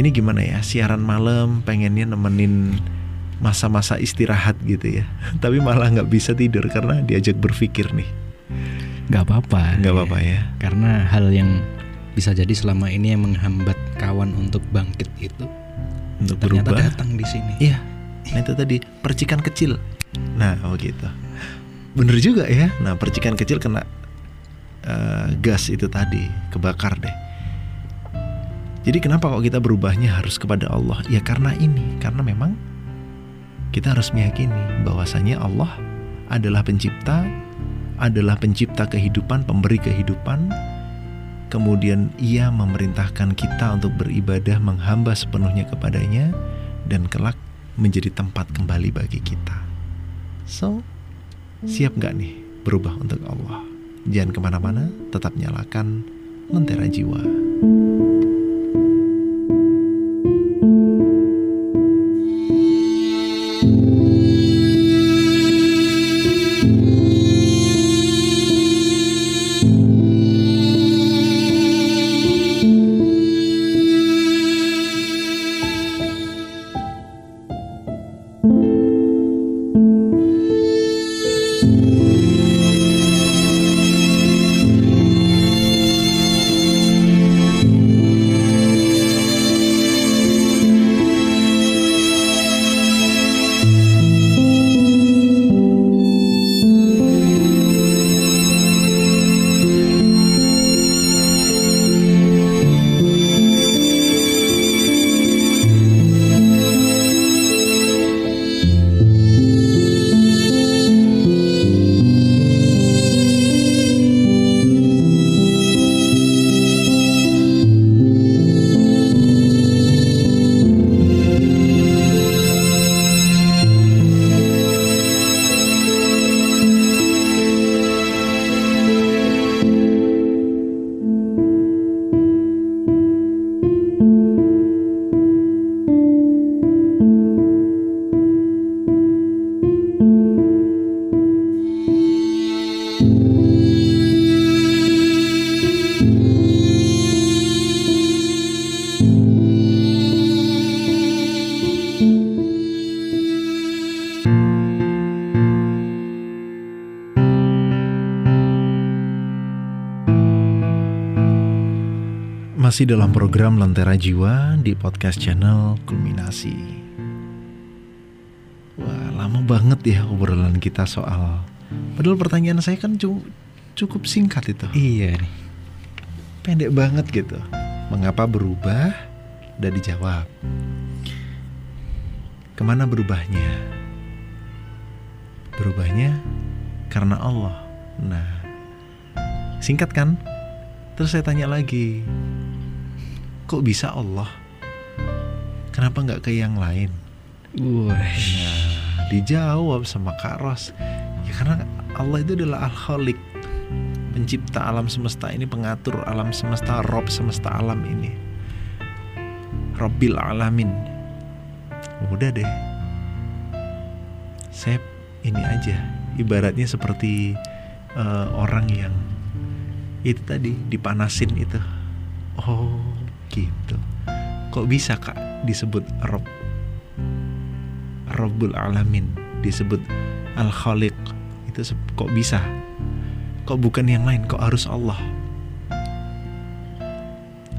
ini gimana ya siaran malam pengennya nemenin masa-masa istirahat gitu ya. Tapi malah nggak bisa tidur karena diajak berpikir nih. Nggak apa-apa. Nggak apa-apa ya. Karena hal yang bisa jadi selama ini yang menghambat kawan untuk bangkit itu untuk ternyata berubah. datang di sini. Iya. Nah itu tadi percikan kecil. Nah oh gitu. Bener juga ya. Nah percikan kecil kena uh, gas itu tadi kebakar deh jadi kenapa kok kita berubahnya harus kepada Allah? Ya karena ini, karena memang kita harus meyakini bahwasanya Allah adalah pencipta, adalah pencipta kehidupan, pemberi kehidupan. Kemudian ia memerintahkan kita untuk beribadah menghamba sepenuhnya kepadanya dan kelak menjadi tempat kembali bagi kita. So, siap gak nih berubah untuk Allah? Jangan ke mana-mana, tetap nyalakan Lentera Jiwa. Masih dalam program Lentera Jiwa di podcast channel Kulminasi. Wah, lama banget ya obrolan kita soal. Padahal pertanyaan saya kan cukup singkat itu. Iya nih. Pendek banget gitu. Mengapa berubah? Udah dijawab. Ke mana berubahnya? Berubahnya karena Allah. Nah, singkat kan? Terus saya tanya lagi, kok bisa Allah? Kenapa nggak ke yang lain? Wah, nah, dijawab sama Kak Ros. Ya karena Allah itu adalah Al-Khaliq, pencipta alam semesta ini, pengatur alam semesta, Rob semesta alam ini. Robbil alamin. Udah deh. Saya ini aja, ibaratnya seperti uh, orang yang itu tadi dipanasin itu oh gitu kok bisa kak disebut Rob? Robul Alamin disebut Al Khaliq itu kok bisa? Kok bukan yang lain? Kok harus Allah?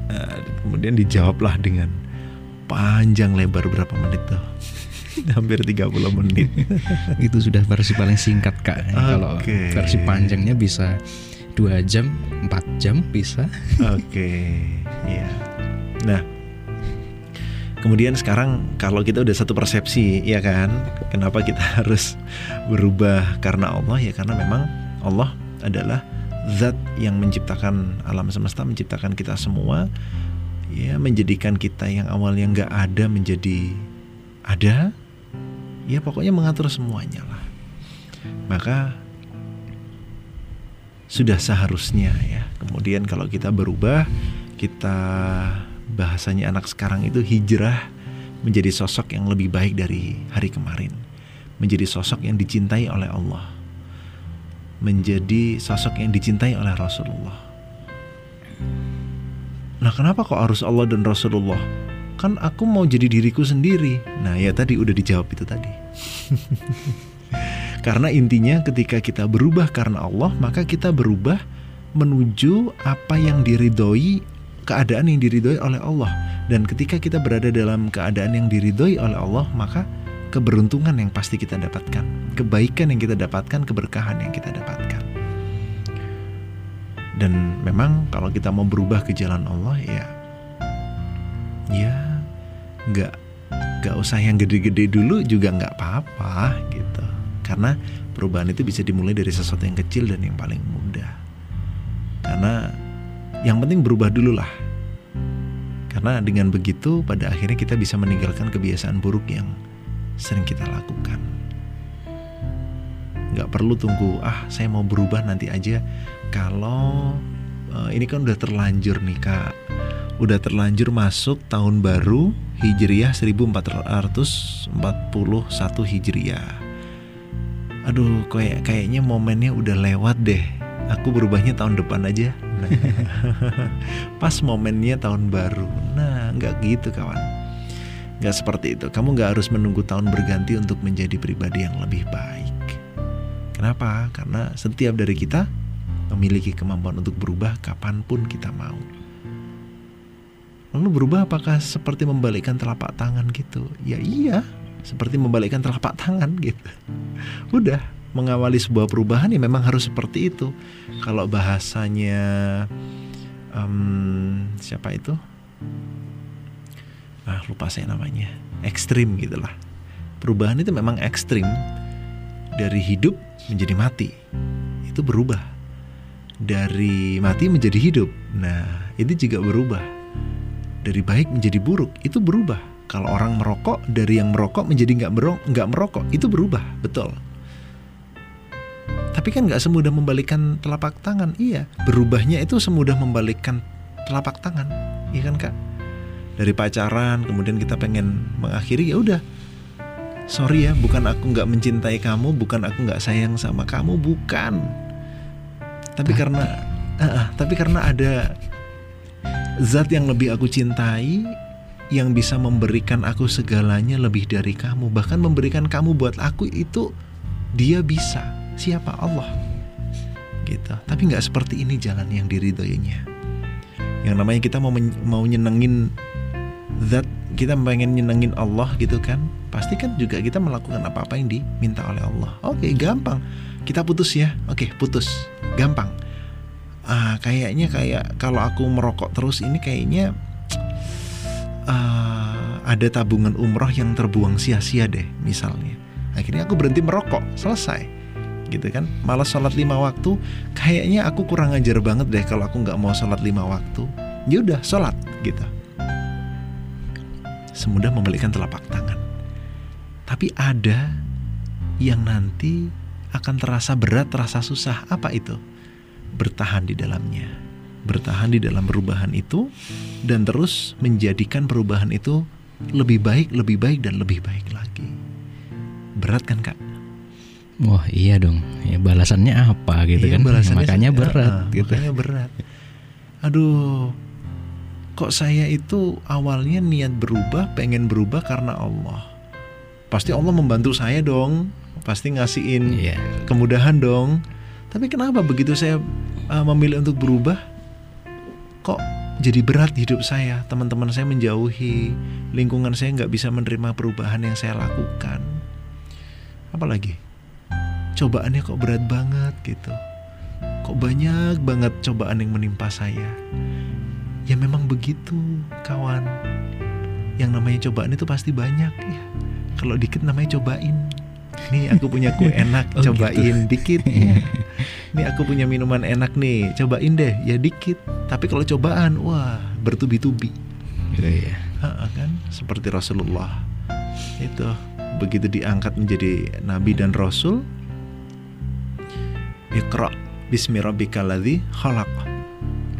Uh, kemudian dijawablah dengan panjang lebar berapa menit tuh? Hampir 30 menit. Itu sudah versi paling singkat kak. Okay. kalau versi panjangnya bisa dua jam empat jam bisa. Oke okay. ya nah kemudian sekarang kalau kita udah satu persepsi ya kan? Kenapa kita harus berubah karena Allah? Ya karena memang Allah adalah zat yang menciptakan alam semesta menciptakan kita semua. Ya menjadikan kita yang awalnya nggak ada menjadi ada. Ya pokoknya mengatur semuanya lah. Maka sudah seharusnya ya. Kemudian kalau kita berubah, kita bahasanya anak sekarang itu hijrah menjadi sosok yang lebih baik dari hari kemarin. Menjadi sosok yang dicintai oleh Allah. Menjadi sosok yang dicintai oleh Rasulullah. Nah, kenapa kok harus Allah dan Rasulullah? Kan aku mau jadi diriku sendiri. Nah, ya tadi udah dijawab itu tadi. Karena intinya ketika kita berubah karena Allah, maka kita berubah menuju apa yang diridhoi, keadaan yang diridhoi oleh Allah. Dan ketika kita berada dalam keadaan yang diridhoi oleh Allah, maka keberuntungan yang pasti kita dapatkan, kebaikan yang kita dapatkan, keberkahan yang kita dapatkan. Dan memang kalau kita mau berubah ke jalan Allah ya, ya nggak nggak usah yang gede-gede dulu juga nggak apa-apa gitu. Karena perubahan itu bisa dimulai dari sesuatu yang kecil dan yang paling mudah. Karena yang penting berubah dulu lah. Karena dengan begitu pada akhirnya kita bisa meninggalkan kebiasaan buruk yang sering kita lakukan. Gak perlu tunggu, ah saya mau berubah nanti aja. Kalau uh, ini kan udah terlanjur nih kak, udah terlanjur masuk tahun baru Hijriah 1441 Hijriah aduh kayak kayaknya momennya udah lewat deh aku berubahnya tahun depan aja pas momennya tahun baru. Nah nggak gitu kawan. Nggak seperti itu. Kamu nggak harus menunggu tahun berganti untuk menjadi pribadi yang lebih baik. Kenapa? Karena setiap dari kita memiliki kemampuan untuk berubah kapan pun kita mau. Lalu berubah apakah seperti membalikkan telapak tangan gitu? Ya iya seperti membalikkan telapak tangan gitu. Udah mengawali sebuah perubahan ya memang harus seperti itu. Kalau bahasanya um, siapa itu? Ah lupa saya namanya. Ekstrim gitulah. Perubahan itu memang ekstrim dari hidup menjadi mati. Itu berubah. Dari mati menjadi hidup. Nah, itu juga berubah. Dari baik menjadi buruk, itu berubah kalau orang merokok dari yang merokok menjadi nggak merokok, nggak merokok itu berubah, betul. Tapi kan nggak semudah membalikkan telapak tangan. Iya, berubahnya itu semudah membalikkan telapak tangan, iya kan kak? Dari pacaran, kemudian kita pengen mengakhiri ya udah. Sorry ya, bukan aku nggak mencintai kamu, bukan aku nggak sayang sama kamu, bukan. Tapi karena, uh, uh, tapi karena ada zat yang lebih aku cintai yang bisa memberikan aku segalanya lebih dari kamu bahkan memberikan kamu buat aku itu dia bisa siapa Allah? Gitu. Tapi nggak seperti ini jalan yang diridhoinya yang namanya kita mau mau nyenengin zat kita pengen nyenengin Allah gitu kan pasti kan juga kita melakukan apa-apa yang diminta oleh Allah. Oke gampang. Kita putus ya. Oke putus. Gampang. Ah kayaknya kayak kalau aku merokok terus ini kayaknya uh, ada tabungan umroh yang terbuang sia-sia deh misalnya. Akhirnya aku berhenti merokok. Selesai gitu kan. Malah sholat lima waktu kayaknya aku kurang ajar banget deh kalau aku nggak mau sholat lima waktu. Ya udah sholat gitu. Semudah membalikan telapak tangan. Tapi ada yang nanti akan terasa berat terasa susah. Apa itu? Bertahan di dalamnya. Bertahan di dalam perubahan itu dan terus menjadikan perubahan itu lebih baik, lebih baik dan lebih baik lagi. Berat kan kak? Wah iya dong, ya balasannya apa gitu iya, kan? Balasannya makanya berat, uh, gitu. Makanya berat. Aduh, kok saya itu awalnya niat berubah, pengen berubah karena Allah. Pasti Allah membantu saya dong, pasti ngasihin yeah. kemudahan dong. Tapi kenapa begitu saya uh, memilih untuk berubah, kok jadi berat hidup saya teman-teman saya menjauhi lingkungan saya nggak bisa menerima perubahan yang saya lakukan apalagi cobaannya kok berat banget gitu. Kok banyak banget cobaan yang menimpa saya. Ya memang begitu kawan. Yang namanya cobaan itu pasti banyak ya kalau dikit namanya cobain. Nih aku punya kue enak oh, cobain gitu. dikit ya. nih aku punya minuman enak nih cobain deh ya dikit. Tapi kalau cobaan wah bertubi-tubi. Gitu ya kan? Seperti Rasulullah. Itu begitu diangkat menjadi nabi dan rasul Iqra bismi rabbikal ladzi khalaq.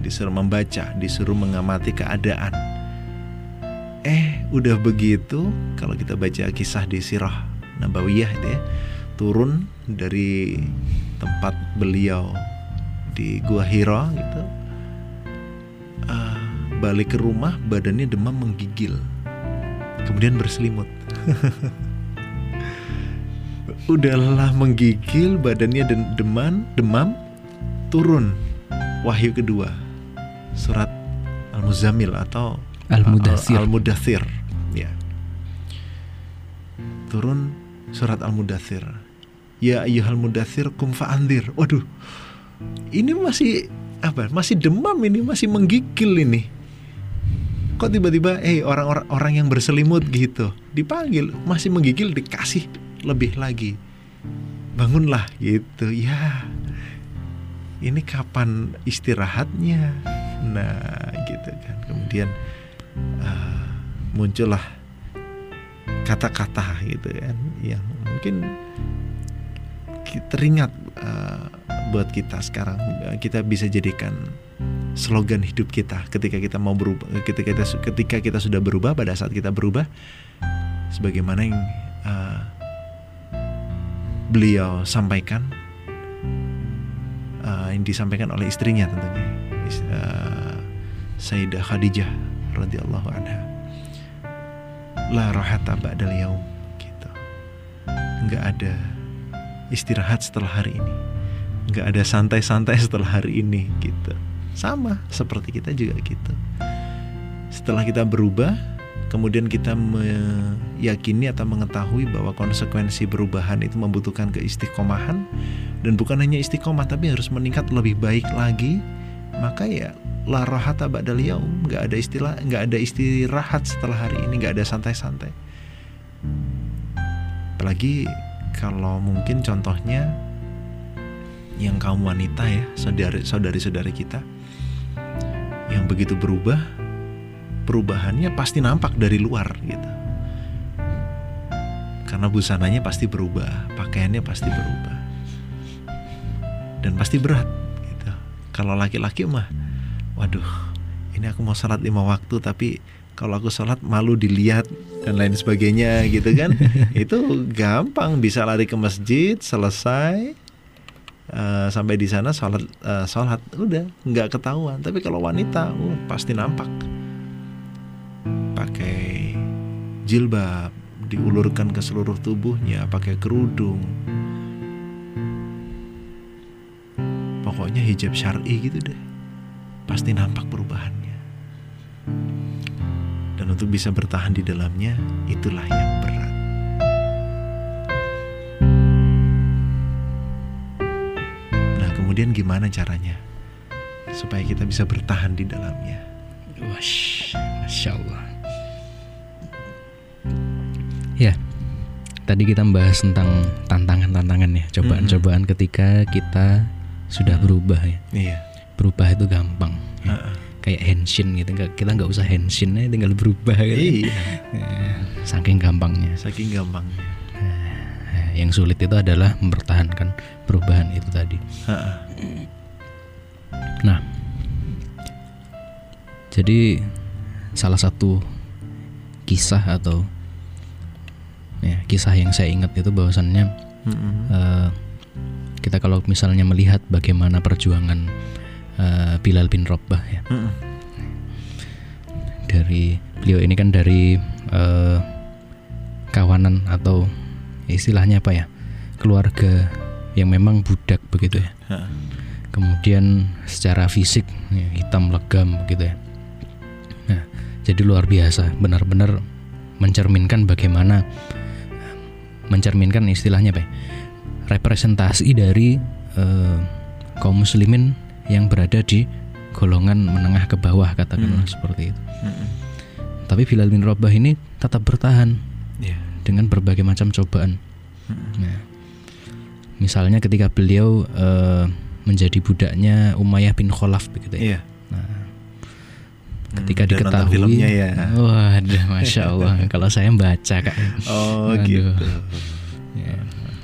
Disuruh membaca disuruh mengamati keadaan. Eh udah begitu kalau kita baca kisah di sirah Nabawiyah itu ya turun dari tempat beliau di Gua Hira gitu uh, balik ke rumah badannya demam menggigil. Kemudian berselimut udahlah menggigil badannya dan demam demam turun wahyu kedua surat Al-Muzammil atau Al-Mudathir Al-Mudathir ya turun surat Al-Mudathir. Ya ayyuhal mudathir kum fa'andir. Waduh. Ini masih apa? Masih demam ini, masih menggigil ini. Kok tiba-tiba eh orang-orang orang yang berselimut gitu dipanggil masih menggigil dikasih lebih lagi. Bangunlah gitu. Ya. Ini kapan istirahatnya? Nah, gitu kan. Kemudian uh, muncullah kata-kata gitu kan yang mungkin teringat uh, buat kita sekarang kita bisa jadikan slogan hidup kita ketika kita mau berubah ketika kita ketika kita sudah berubah pada saat kita berubah sebagaimana yang uh, beliau sampaikan uh, yang disampaikan oleh istrinya tentunya uh, Sayyidah Khadijah radhiyallahu anha. La rohata ba'dal yaum gitu. Nggak ada istirahat setelah hari ini. Nggak ada santai-santai setelah hari ini gitu. Sama seperti kita juga gitu. Setelah kita berubah kemudian kita meyakini atau mengetahui bahwa konsekuensi perubahan itu membutuhkan keistiqomahan. Dan bukan hanya istiqomah tapi harus meningkat lebih baik lagi. Maka ya la rahata ba'dal yaum nggak ada istilah nggak ada istirahat setelah hari ini. Nggak ada santai-santai. Apalagi kalau mungkin contohnya yang kaum wanita ya saudari saudari kita yang begitu berubah perubahannya pasti nampak dari luar gitu. Karena busananya pasti berubah pakaiannya pasti berubah. Dan pasti berat gitu. Kalau laki-laki mah waduh ini aku mau sholat lima waktu tapi kalau aku sholat malu dilihat dan lain sebagainya gitu kan. Itu gampang bisa lari ke masjid selesai uh, sampai di sana sholat uh, sholat. Udah nggak ketahuan. Tapi kalau wanita uh, pasti nampak pakai jilbab diulurkan ke seluruh tubuhnya pakai kerudung pokoknya hijab syari gitu deh pasti nampak perubahannya. Dan untuk bisa bertahan di dalamnya, itulah yang berat. Nah, kemudian gimana caranya supaya kita bisa bertahan di dalamnya? Wash, masya Allah. Ya, tadi kita membahas tentang tantangan-tantangan ya, cobaan-cobaan ketika kita sudah berubah ya. Iya. Berubah itu gampang. ya. Heeh. Kayak henshin gitu, kita nggak usah henshin aja, tinggal berubah gitu. Iya. Ya, Saking gampangnya. Saking gampangnya. Nah, yang sulit itu adalah mempertahankan perubahan itu tadi. Heeh. Nah, jadi salah satu kisah atau ya kisah yang saya ingat itu bahwasannya Mm-mm. eh, kita kalau misalnya melihat bagaimana perjuangan eh, Bilal bin Rabah ya Mm-mm. dari beliau ini kan dari eh, kawanan atau istilahnya apa ya keluarga yang memang budak begitu ya kemudian secara fisik ya, hitam legam begitu ya nah jadi luar biasa benar-benar mencerminkan bagaimana mencerminkan istilahnya apa ya, representasi dari eh, kaum muslimin yang berada di golongan menengah ke bawah katakanlah Hmm. seperti itu Mm-mm. tapi Bilal bin Rabah ini tetap bertahan Iya. dengan berbagai macam cobaan Mm-mm. Nah, misalnya ketika beliau eh, menjadi budaknya Umayyah bin Khalaf begitu ya. Iya. Nah, ketika Hmm, diketahui, filmnya ya. waduh, masya Allah. kalau saya baca kak, Oh Aduh. gitu. Ya,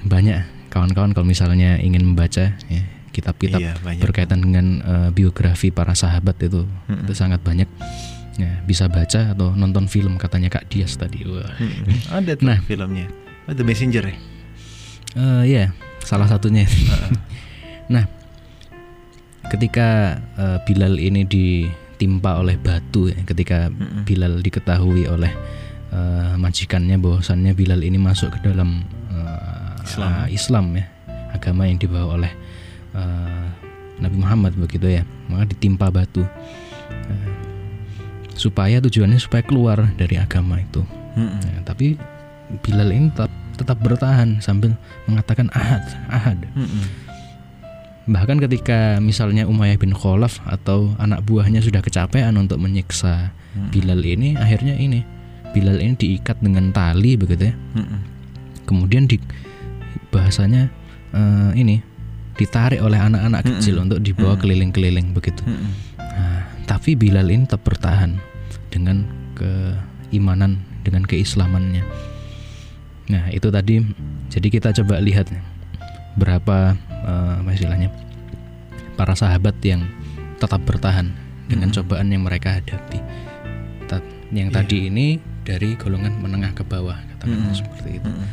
banyak kawan-kawan kalau misalnya ingin membaca ya, kitab-kitab Iya, banyak. berkaitan dengan eh, biografi para sahabat itu, Mm-mm. itu sangat banyak. Ya, bisa baca atau nonton film katanya Kak Dias tadi. Wah. Mm-mm. Ada tuh Nah. filmnya. Oh, The Messenger ya. Eh, ya, salah satunya. nah, ketika eh, Bilal ini ditimpa oleh batu, ya, ketika Mm-mm. Bilal diketahui oleh eh, majikannya bahwasannya Bilal ini masuk ke dalam eh, Islam. ah, Islam ya, agama yang dibawa oleh eh, Nabi Muhammad begitu ya, maka ditimpa batu. Eh, supaya tujuannya supaya keluar dari agama itu. Mm-mm. Ya, tapi Bilal ini tetap tetap bertahan sambil mengatakan ahad, ahad. Mm-mm. Bahkan ketika misalnya Umayyah bin Khalaf atau anak buahnya sudah kecapean untuk menyiksa Mm-mm. Bilal ini, akhirnya ini Bilal ini diikat dengan tali begitu ya. Mm-mm. Kemudian di bahasanya eh, ini ditarik oleh anak-anak Mm-mm. kecil untuk dibawa Mm-mm. keliling-keliling begitu. Mm-mm. Nah, tapi Bilal ini tetap bertahan dengan keimanan, dengan keislamannya. Nah, itu tadi. Jadi kita coba lihat berapa apa istilahnya para sahabat yang tetap bertahan dengan Mm-mm. cobaan yang mereka hadapi. Yang Iya. tadi ini dari golongan menengah ke bawah, katakanlah Mm-mm. seperti itu. Mm-mm.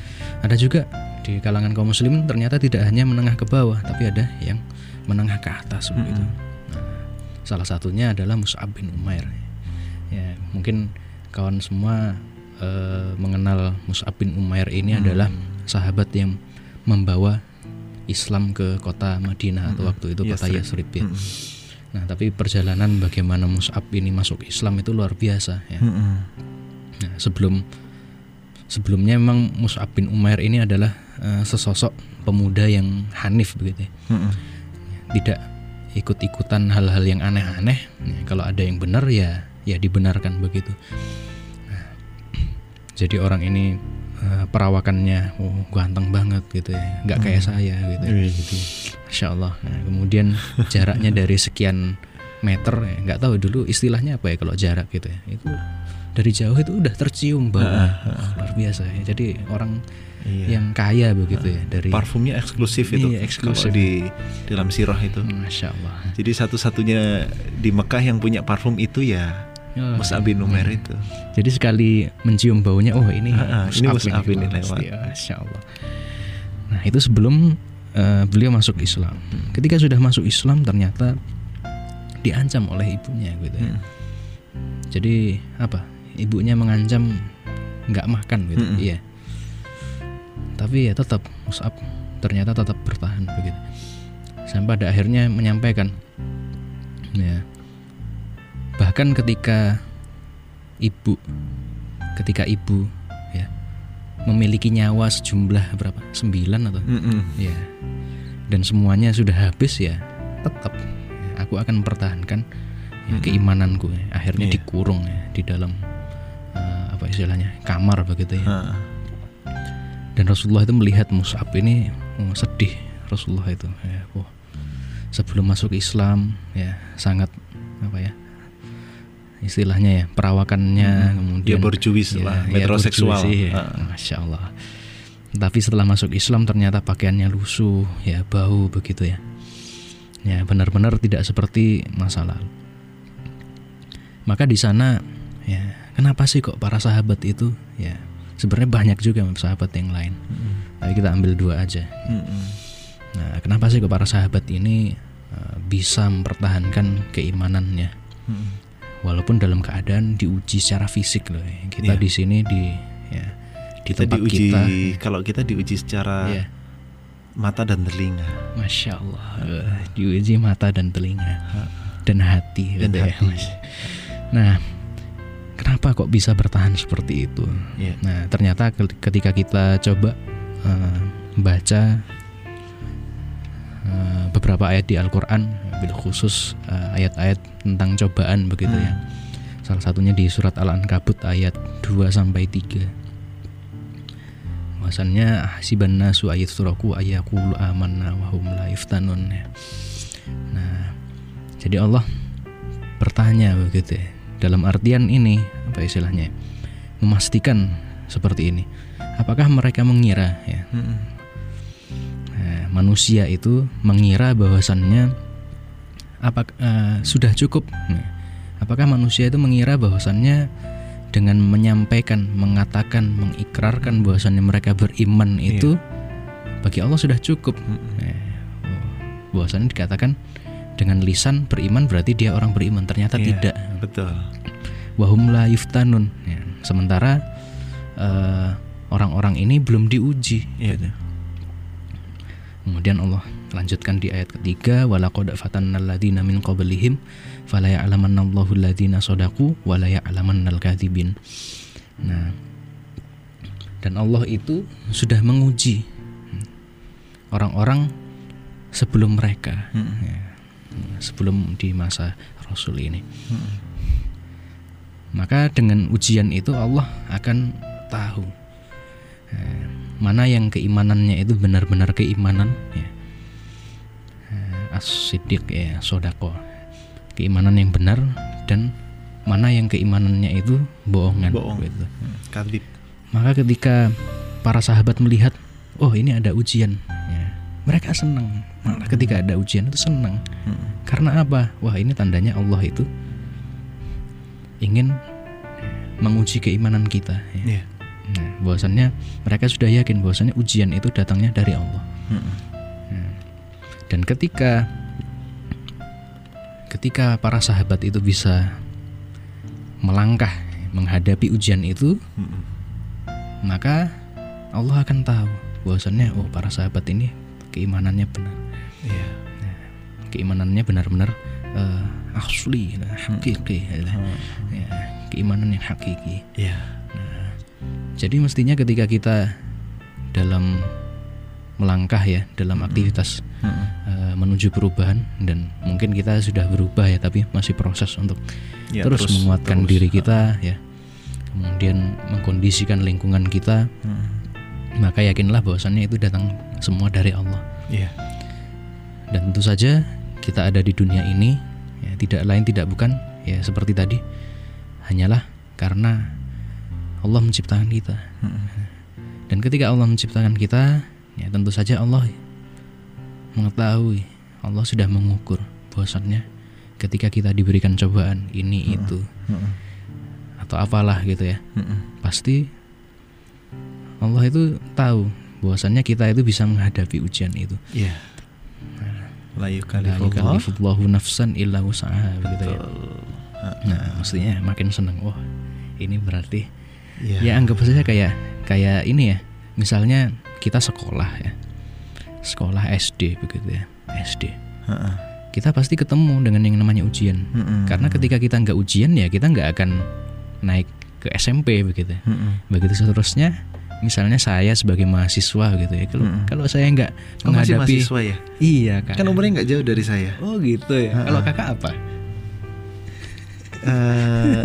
Ada juga di kalangan kaum muslimin ternyata tidak hanya menengah ke bawah, tapi ada yang menengah ke atas begitu. Mm-mm. Nah, salah satunya adalah Mus'ab bin Umair. Ya, mungkin kawan semua eh, mengenal Mus'ab bin Umair ini Hmm. adalah sahabat yang membawa Islam ke kota Madinah atau Mm-mm. waktu itu kota. Yathrib ya. Mm-mm. Nah, tapi perjalanan bagaimana Mus'ab ini masuk Islam itu luar biasa ya. Mm-mm. Nah, sebelum sebelumnya memang Mus'ab bin Umair ini adalah eh, sesosok pemuda yang hanif begitu ya. Mm-mm. Tidak ikut-ikutan hal-hal yang aneh-aneh. Ya, kalau ada yang benar ya ya dibenarkan begitu. Nah, jadi orang ini eh, perawakannya oh, ganteng banget gitu ya. nggak kayak saya gitu. ya. Gitu. Masya Allah. Nah, kemudian jaraknya dari sekian meter, ya, nggak tahu dulu istilahnya apa ya kalau jarak gitu ya. Itu dari jauh itu udah tercium bau Ah, luar biasa ya. Jadi orang Iya. yang kaya begitu ya dari Parfumnya eksklusif itu. Iya, eksklusif. Kalau di dalam sirah itu. Masya Allah. Jadi satu-satunya di Mekah yang punya parfum itu ya Oh, Mus'ab bin Umair iya. itu. Jadi sekali mencium baunya, oh ini Ah, ah, ini Mus'ab ini lewat. pasti, Masya Allah. Nah itu sebelum eh, beliau masuk Islam. Hmm. Ketika sudah masuk Islam ternyata diancam oleh ibunya gitu ya. Mm. Jadi apa? Ibunya mengancam nggak makan gitu. Mm-mm. Iya. Tapi ya tetap Mus'ab ternyata tetap bertahan begitu. Sampai pada akhirnya menyampaikan ya. Bahkan ketika ibu ketika ibu ya memiliki nyawa sejumlah berapa sembilan atau Mm-mm. ya dan semuanya sudah habis ya tetap ya, aku akan mempertahankan ya, Mm-mm. keimananku ya. akhirnya Iya. dikurung ya di dalam eh, apa istilahnya kamar begitu ya Ha. dan Rasulullah itu melihat Mus'ab ini oh, sedih Rasulullah itu ya, wah, sebelum masuk Islam ya sangat apa ya istilahnya ya perawakannya Hmm. kemudian Dia borjuis ya, lah, ya, metroseksual. ya. Ha. masya Allah tapi setelah masuk Islam ternyata pakaiannya lusuh ya bau begitu ya ya benar-benar tidak seperti masa lalu maka di sana ya kenapa sih kok para sahabat itu ya sebenarnya banyak juga sahabat yang lain Mm-mm. tapi kita ambil dua aja Mm-mm. nah kenapa sih kok para sahabat ini eh, bisa mempertahankan keimanannya Mm-mm. Walaupun dalam keadaan diuji secara fisik loh ya. kita Iya. di sini di ya di Kita tempat diuji kita kalau kita diuji secara ya mata dan telinga. masya Allah diuji mata dan telinga dan hati Dan gitu ya, hati. Mas. nah kenapa kok bisa bertahan seperti itu Iya. Nah, ternyata ke- ketika kita coba eh, baca eh, beberapa ayat di Al-Qur'an, bil khusus eh, ayat-ayat tentang cobaan begitu Hmm. ya. Salah satunya di surat Al-Ankabut ayat 2 sampai 3. Bahwasannya hasiban nasu ayat suraku ayakulu amanna wa hum la yuftanun. ya. Nah, jadi Allah bertanya begitu ya. Dalam artian ini apa istilahnya? Memastikan seperti ini. Apakah mereka mengira ya Mm-mm. Nah, manusia itu mengira bahwasannya apa eh, sudah cukup. Apakah manusia itu mengira bahwasannya dengan menyampaikan, mengatakan, mengikrarkan bahwasannya mereka beriman Iya. itu bagi Allah sudah cukup. Nah, oh, bahwasannya dikatakan dengan lisan beriman berarti dia orang beriman. Ternyata Iya. tidak. Betul. Wahum la yuftanun. Ya, sementara eh, orang-orang ini belum diuji. Iya. gitu. Kemudian Allah lanjutkan di ayat ketiga walaqad fatannal min qablihim fala ya'lamannallahu ya'lamannal. Nah, dan Allah itu sudah menguji orang-orang sebelum mereka Mm-mm. ya, sebelum di masa Rasul ini. Mm-mm. Maka dengan ujian itu Allah akan tahu eh, mana yang keimanannya itu benar-benar keimanan ya. As-siddiq ya, sodako. Keimanan yang benar dan mana yang keimanannya itu bohongan Bohong. gitu. Mm. Kadib. Maka ketika para sahabat melihat, oh ini ada ujian, ya, mereka senang. Malah ketika ada ujian itu senang. Mm-mm. Karena apa? Wah ini tandanya Allah itu ingin menguji keimanan kita. ya. Iya. Nah, bahwasannya mereka sudah yakin bahwasannya ujian itu datangnya dari Allah. Mm-mm. Nah, dan ketika ketika para sahabat itu bisa melangkah menghadapi ujian itu, Mm-mm. maka Allah akan tahu bahwasannya oh para sahabat ini keimanannya benar. Iya. Keimanannya benar-benar eh, asli, nah, hakiki. ya. Mm. Ya, keimanan yang hakiki. Iya. Jadi mestinya ketika kita dalam melangkah ya dalam aktivitas Mm-mm. eh, menuju perubahan dan mungkin kita sudah berubah ya tapi masih proses untuk Ya, terus, menguatkan terus. diri kita ya kemudian mengkondisikan lingkungan kita Mm. maka yakinlah bahwasannya itu datang semua dari Allah Iya. dan tentu saja kita ada di dunia ini ya, tidak lain tidak bukan ya seperti tadi hanyalah karena Allah menciptakan kita Mm-mm. Dan ketika Allah menciptakan kita, ya tentu saja Allah mengetahui, Allah sudah mengukur bahwasannya ketika kita diberikan cobaan ini itu atau apalah gitu ya, pasti Allah itu tahu bahwasannya kita itu bisa menghadapi ujian itu. Iya. La La yukallifullahu nafsan illa wus'aha begitu ya. Nah, mestinya makin senang. Wah, ini berarti Iya. ya anggap saja kayak kayak ini ya misalnya kita sekolah ya sekolah SD begitu ya SD Heeh. kita pasti ketemu dengan yang namanya ujian Mm-mm. karena ketika kita nggak ujian ya kita nggak akan naik ke SMP begitu. Mm-mm. Begitu seterusnya misalnya saya sebagai mahasiswa gitu ya. Kalau Mm-mm. kalau saya nggak Oh, menghadapi mahasiswa ya? Iya kan. Kan umurnya nggak jauh dari saya. Oh gitu ya. Ha-ha. Kalau kakak apa? Eh,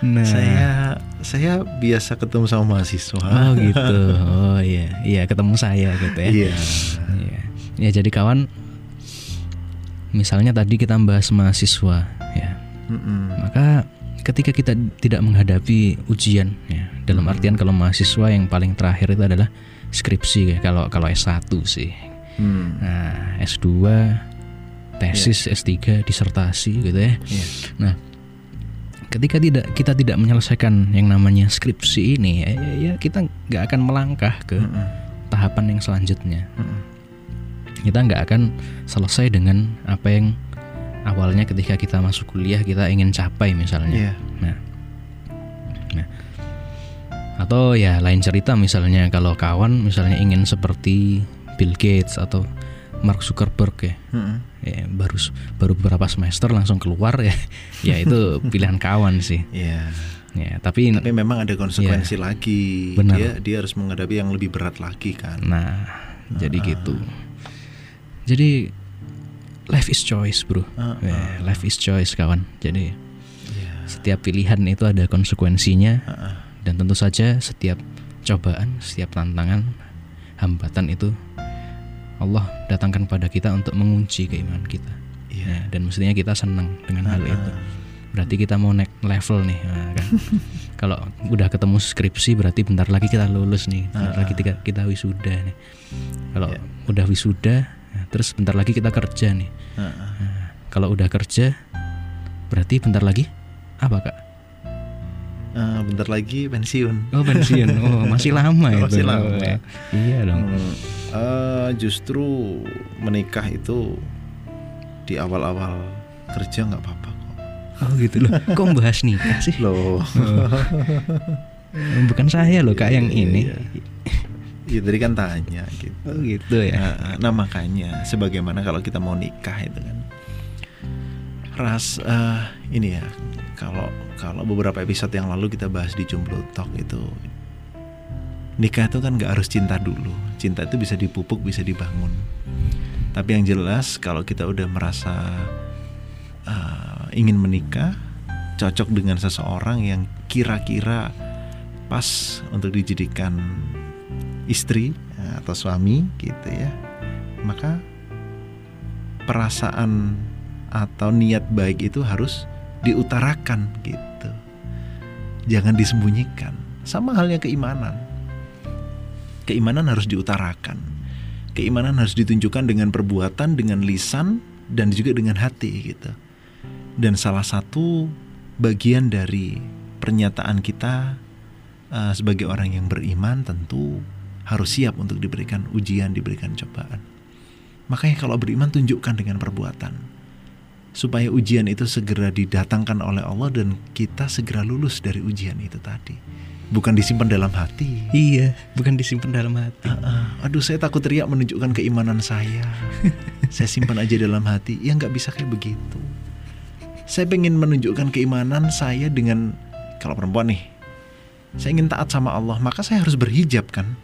Nah, saya saya biasa ketemu sama mahasiswa. Oh gitu. Oh iya, iya ketemu saya gitu ya. Iya. Iya. Ya jadi kawan misalnya tadi kita bahas mahasiswa ya. Mm-mm. Maka ketika kita tidak menghadapi ujian ya, dalam artian kalau mahasiswa yang paling terakhir itu adalah skripsi ya kalau kalau S1 sih. Hmm. Nah, S2 tesis, S3 disertasi gitu ya. Iya. Nah, ketika tidak kita tidak menyelesaikan yang namanya skripsi ini, ya, ya- ya kita nggak akan melangkah ke Mm-mm. tahapan yang selanjutnya. Mm-mm. Kita nggak akan selesai dengan apa yang awalnya ketika kita masuk kuliah kita ingin capai misalnya. Iya. Nah, nah, atau ya lain cerita misalnya kalau kawan misalnya ingin seperti Bill Gates atau Mark Zuckerberg ya, Mm-mm. ya baru baru beberapa semester langsung keluar ya, ya itu pilihan kawan sih. Iya. Ya, tapi, Tapi memang ada konsekuensi lagi. Benar. Dia dia harus menghadapi yang lebih berat lagi kan. nah jadi gitu. Jadi life is choice bro. Ah, Ya, life is choice kawan. Jadi Iya. setiap pilihan itu ada konsekuensinya ah. dan tentu saja setiap cobaan, setiap tantangan, hambatan itu Allah datangkan pada kita untuk mengunci keimanan kita. Iya. Ya, dan mestinya kita senang dengan hal Ah, itu. ah. Berarti kita mau naik level nih, nah, kan? Kalau udah ketemu skripsi berarti bentar lagi kita lulus nih, bentar Ah, lagi kita, kita wisuda nih. Kalau Ya. udah wisuda, nah, terus bentar lagi kita kerja nih. Ah, ah. Nah, kalau udah kerja, berarti bentar lagi apa kak? Ah, bentar lagi pensiun. Oh pensiun, oh masih lama itu. Masih lama. Oh, ya. Iya dong. Hmm, eh, justru menikah itu di awal-awal kerja nggak apa-apa kok. Oh gitu loh. Kok bahas nikah sih? Loh. Bukan saya loh kak yang Iya, ini. iya. Iya tadi kan tanya gitu. Oh gitu ya. Nah, nah, makanya sebagaimana kalau kita mau nikah itu kan ras eh, ini ya kalau kalau beberapa episode yang lalu kita bahas di Jomblo Talk itu nikah itu kan nggak harus cinta dulu. Cinta itu bisa dipupuk bisa dibangun. Tapi yang jelas kalau kita udah merasa eh, ingin menikah cocok dengan seseorang yang kira-kira pas untuk dijadikan istri eh, atau suami gitu ya maka perasaan atau niat baik itu harus diutarakan gitu. Jangan disembunyikan. Sama halnya keimanan. Keimanan harus diutarakan. Keimanan harus ditunjukkan dengan perbuatan dengan lisan dan juga dengan hati gitu. Dan salah satu bagian dari pernyataan kita eh, sebagai orang yang beriman tentu harus siap untuk diberikan ujian, diberikan cobaan. Makanya kalau beriman tunjukkan dengan perbuatan. Supaya ujian itu segera didatangkan oleh Allah dan kita segera lulus dari ujian itu tadi. Bukan disimpan dalam hati. Iya, bukan disimpan dalam hati. Ah, ah. aduh saya takut teriak menunjukkan keimanan saya. saya simpan aja dalam hati. Ya nggak bisa kayak begitu. Saya pengen menunjukkan keimanan saya dengan kalau perempuan nih, saya ingin taat sama Allah, maka saya harus berhijab kan.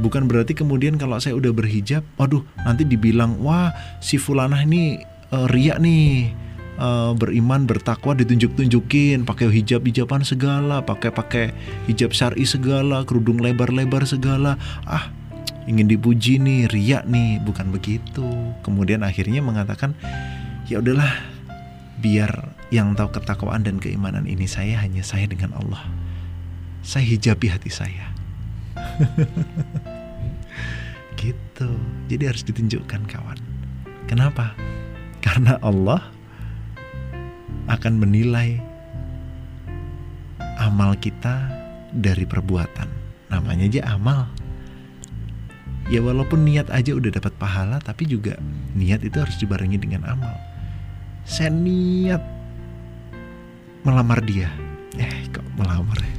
Bukan berarti kemudian kalau saya udah berhijab, waduh nanti dibilang wah si fulanah ini eh, riak nih. Eh, beriman bertakwa ditunjuk-tunjukin. Pakai hijab hijaban segala. Pakai pakai hijab syari segala. Kerudung lebar-lebar segala. Ah ingin dipuji nih riak nih. Bukan begitu. Kemudian akhirnya mengatakan ya udahlah biar yang tahu ketakwaan dan keimanan ini saya hanya saya dengan Allah. Saya hijabi hati saya. Gitu. Jadi harus ditunjukkan kawan. Kenapa karena Allah akan menilai amal kita dari perbuatan. Namanya aja amal. Ya walaupun niat aja udah dapat pahala tapi juga niat itu harus dibarengi dengan amal. Saya niat melamar dia. Eh kok melamar ya?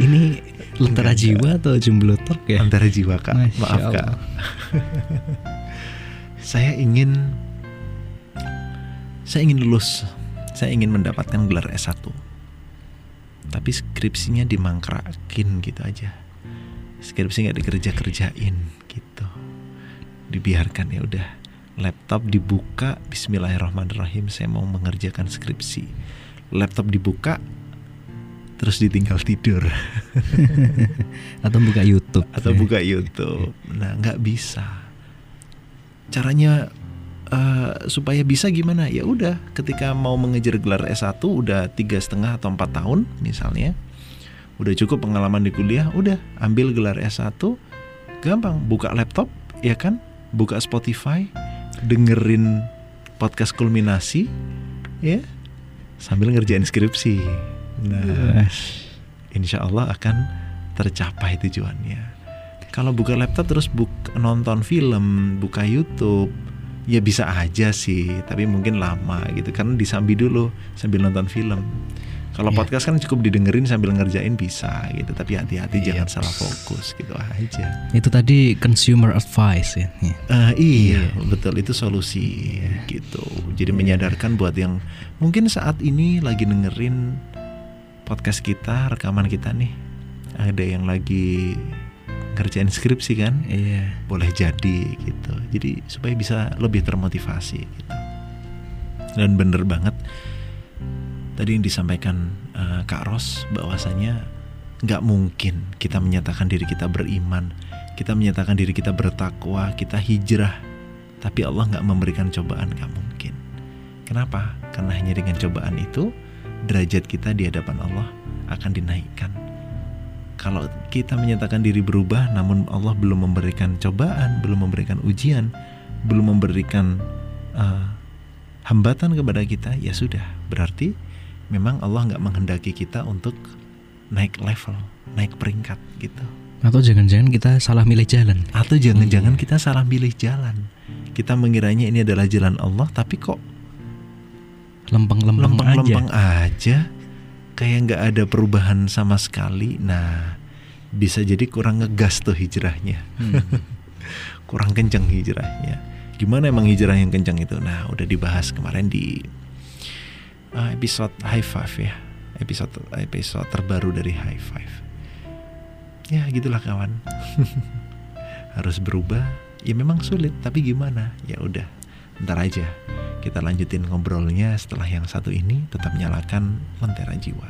Ini lentera jiwa atau jomblo ya? antara jiwa kak. Masya maaf kak. saya ingin saya ingin lulus. Saya ingin mendapatkan gelar S1 tapi skripsinya dimangkrakin gitu aja. Skripsi nggak dikerja kerjain gitu. Dibiarkan ya udah. Laptop dibuka Bismillahirrahmanirrahim saya mau mengerjakan skripsi. Laptop dibuka terus ditinggal tidur. Atau buka YouTube atau buka YouTube. Nah nggak bisa caranya uh, supaya bisa gimana? Ya udah ketika mau mengejar gelar S1 udah tiga setengah atau empat tahun misalnya udah cukup pengalaman di kuliah udah ambil gelar S1 gampang buka laptop ya kan? Buka Spotify dengerin podcast kulminasi ya sambil ngerjain skripsi. Nah, insya Allah akan tercapai tujuannya. Kalau buka laptop terus buk, nonton film, buka YouTube, ya bisa aja sih, tapi mungkin lama gitu kan disambi dulu sambil nonton film. Kalau yeah. podcast kan cukup didengerin sambil ngerjain bisa gitu, tapi hati-hati yeah. jangan salah fokus gitu aja. Itu tadi consumer advice ya. Uh, iya, yeah. betul itu solusi yeah. gitu. Jadi yeah. menyadarkan buat yang mungkin saat ini lagi dengerin podcast kita, rekaman kita nih ada yang lagi ngerjain skripsi kan? Iya. Boleh jadi gitu. Jadi supaya bisa lebih termotivasi gitu. Dan bener banget tadi yang disampaikan uh, Kak Ros bahwasanya nggak mungkin kita menyatakan diri kita beriman, kita menyatakan diri kita bertakwa, kita hijrah, tapi Allah nggak memberikan cobaan nggak mungkin. Kenapa? Karena hanya dengan cobaan itu derajat kita di hadapan Allah akan dinaikkan. Kalau kita menyatakan diri berubah, namun Allah belum memberikan cobaan, belum memberikan ujian, belum memberikan uh, hambatan kepada kita, ya sudah. Berarti memang Allah nggak menghendaki kita untuk naik level, naik peringkat gitu. Atau jangan-jangan kita salah milih jalan. Atau jangan-jangan iya. kita salah milih jalan. Kita mengiranya ini adalah jalan Allah, tapi kok lempeng-lempeng aja. Lempeng aja kayak nggak ada perubahan sama sekali. Nah, bisa jadi kurang ngegas tuh hijrahnya. Hmm. kurang kenceng hijrahnya. Gimana emang hijrah yang kenceng itu? Nah, udah dibahas kemarin di uh, episode High Five ya. Episode episode terbaru dari High Five. Ya, gitulah kawan. Harus berubah. Ya memang sulit, tapi gimana? Ya udah, ntar aja kita lanjutin ngobrolnya setelah yang satu ini tetap nyalakan Lentera Jiwa.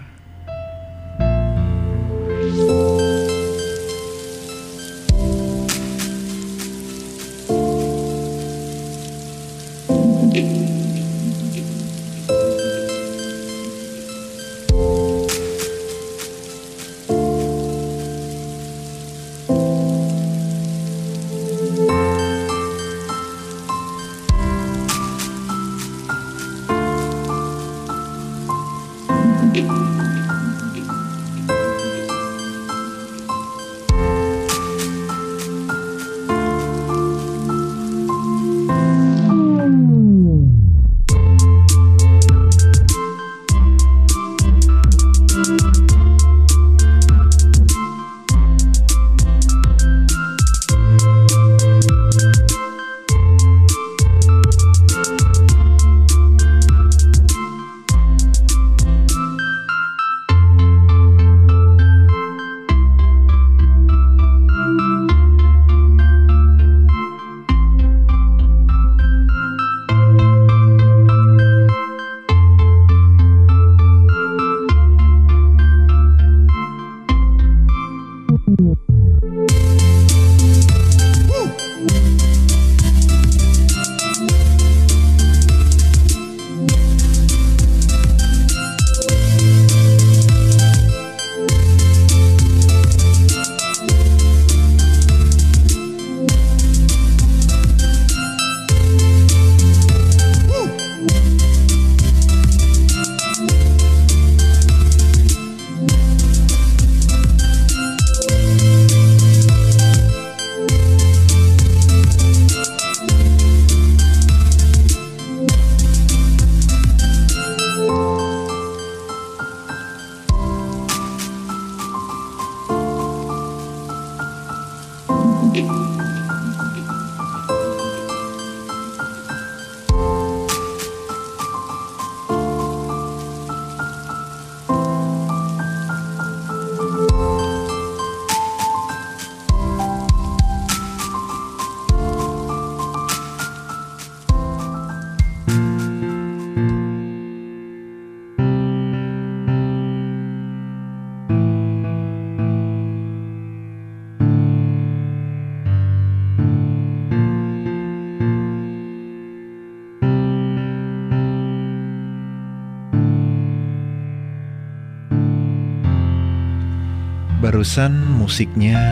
Barusan musiknya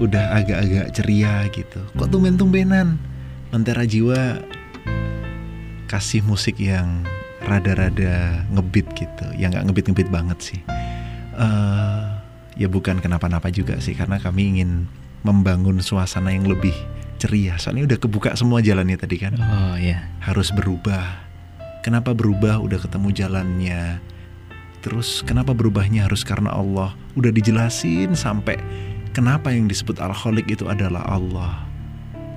udah agak-agak ceria gitu. Kok tumben-tumbenan? Mentera Jiwa kasih musik yang rada-rada ngebit gitu, yang nggak ngebit-ngebit banget sih. Uh, ya bukan kenapa-napa juga sih, karena kami ingin membangun suasana yang lebih ceria. Soalnya udah kebuka semua jalannya tadi kan. Oh iya. Harus berubah. Kenapa berubah? Udah ketemu jalannya. Terus kenapa berubahnya harus karena Allah? Udah dijelasin sampai kenapa yang disebut alkoholik itu adalah Allah.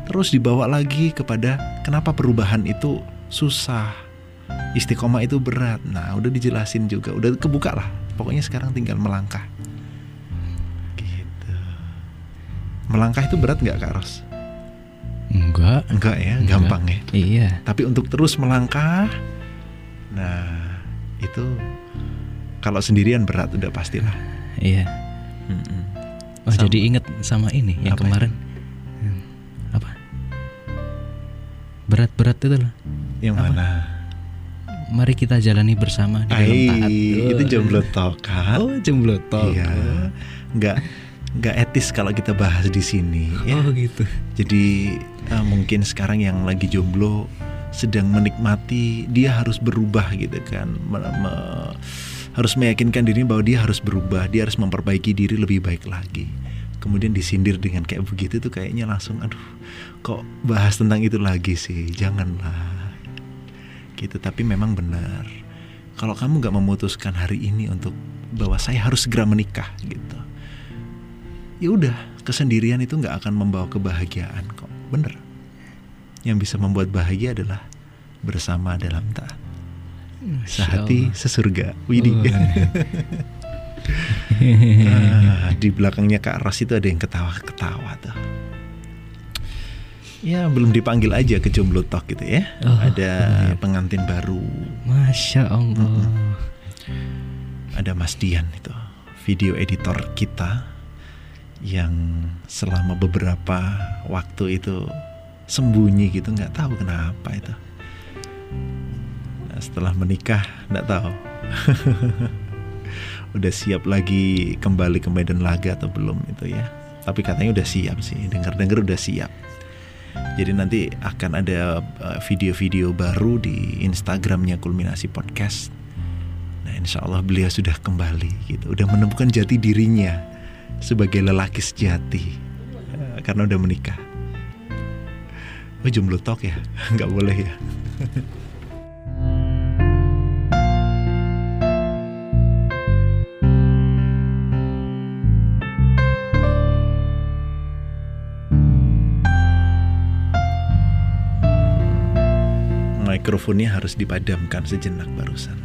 Terus dibawa lagi kepada kenapa perubahan itu susah. Istiqomah itu berat. Nah, udah dijelasin juga, udah kebuka lah. Pokoknya sekarang tinggal melangkah. Gitu. Melangkah itu berat nggak Kak Ros? Enggak. Enggak ya, Enggak. gampang ya. Iya. Tapi untuk terus melangkah, nah itu kalau sendirian berat udah pastilah. Iya. Mm-mm. Oh Sama. jadi inget sama ini yang apa kemarin. Ya? Apa? Berat-berat itu loh. Yang apa? mana? Mari kita jalani bersama di dalam taat. Itu jomblo talk kan? Oh jomblo talk. Iya. Enggak nggak etis kalau kita bahas di sini. Ya. Oh gitu. Jadi uh, mungkin sekarang yang lagi jomblo sedang menikmati dia harus berubah gitu kan. Me, me, harus meyakinkan diri bahwa dia harus berubah, dia harus memperbaiki diri lebih baik lagi. Kemudian disindir dengan kayak begitu tuh kayaknya langsung aduh kok bahas tentang itu lagi sih, janganlah. Gitu, tapi memang benar. Kalau kamu nggak memutuskan hari ini untuk bahwa saya harus segera menikah gitu. Ya udah, kesendirian itu nggak akan membawa kebahagiaan kok. Bener. Yang bisa membuat bahagia adalah bersama dalam taat sehati sesurga. Widih. Oh, ah, di belakangnya Kak Ros itu ada yang ketawa-ketawa tuh. Ya belum dipanggil aja ke jomblo talk gitu ya. Oh, ada iya. pengantin baru. Masya Allah. Hmm. Ada Mas Dian itu, video editor kita yang selama beberapa waktu itu sembunyi gitu nggak tahu kenapa itu setelah menikah nggak tahu. Udah siap lagi kembali ke medan laga atau belum itu ya. Tapi katanya udah siap sih dengar-dengar udah siap. Jadi nanti akan ada uh, video-video baru di Instagramnya Kulminasi Podcast. Nah insya Allah beliau sudah kembali gitu. Udah menemukan jati dirinya sebagai lelaki sejati uh, karena udah menikah. Oh jomblo talk ya? Nggak boleh ya mikrofonnya harus dipadamkan sejenak barusan.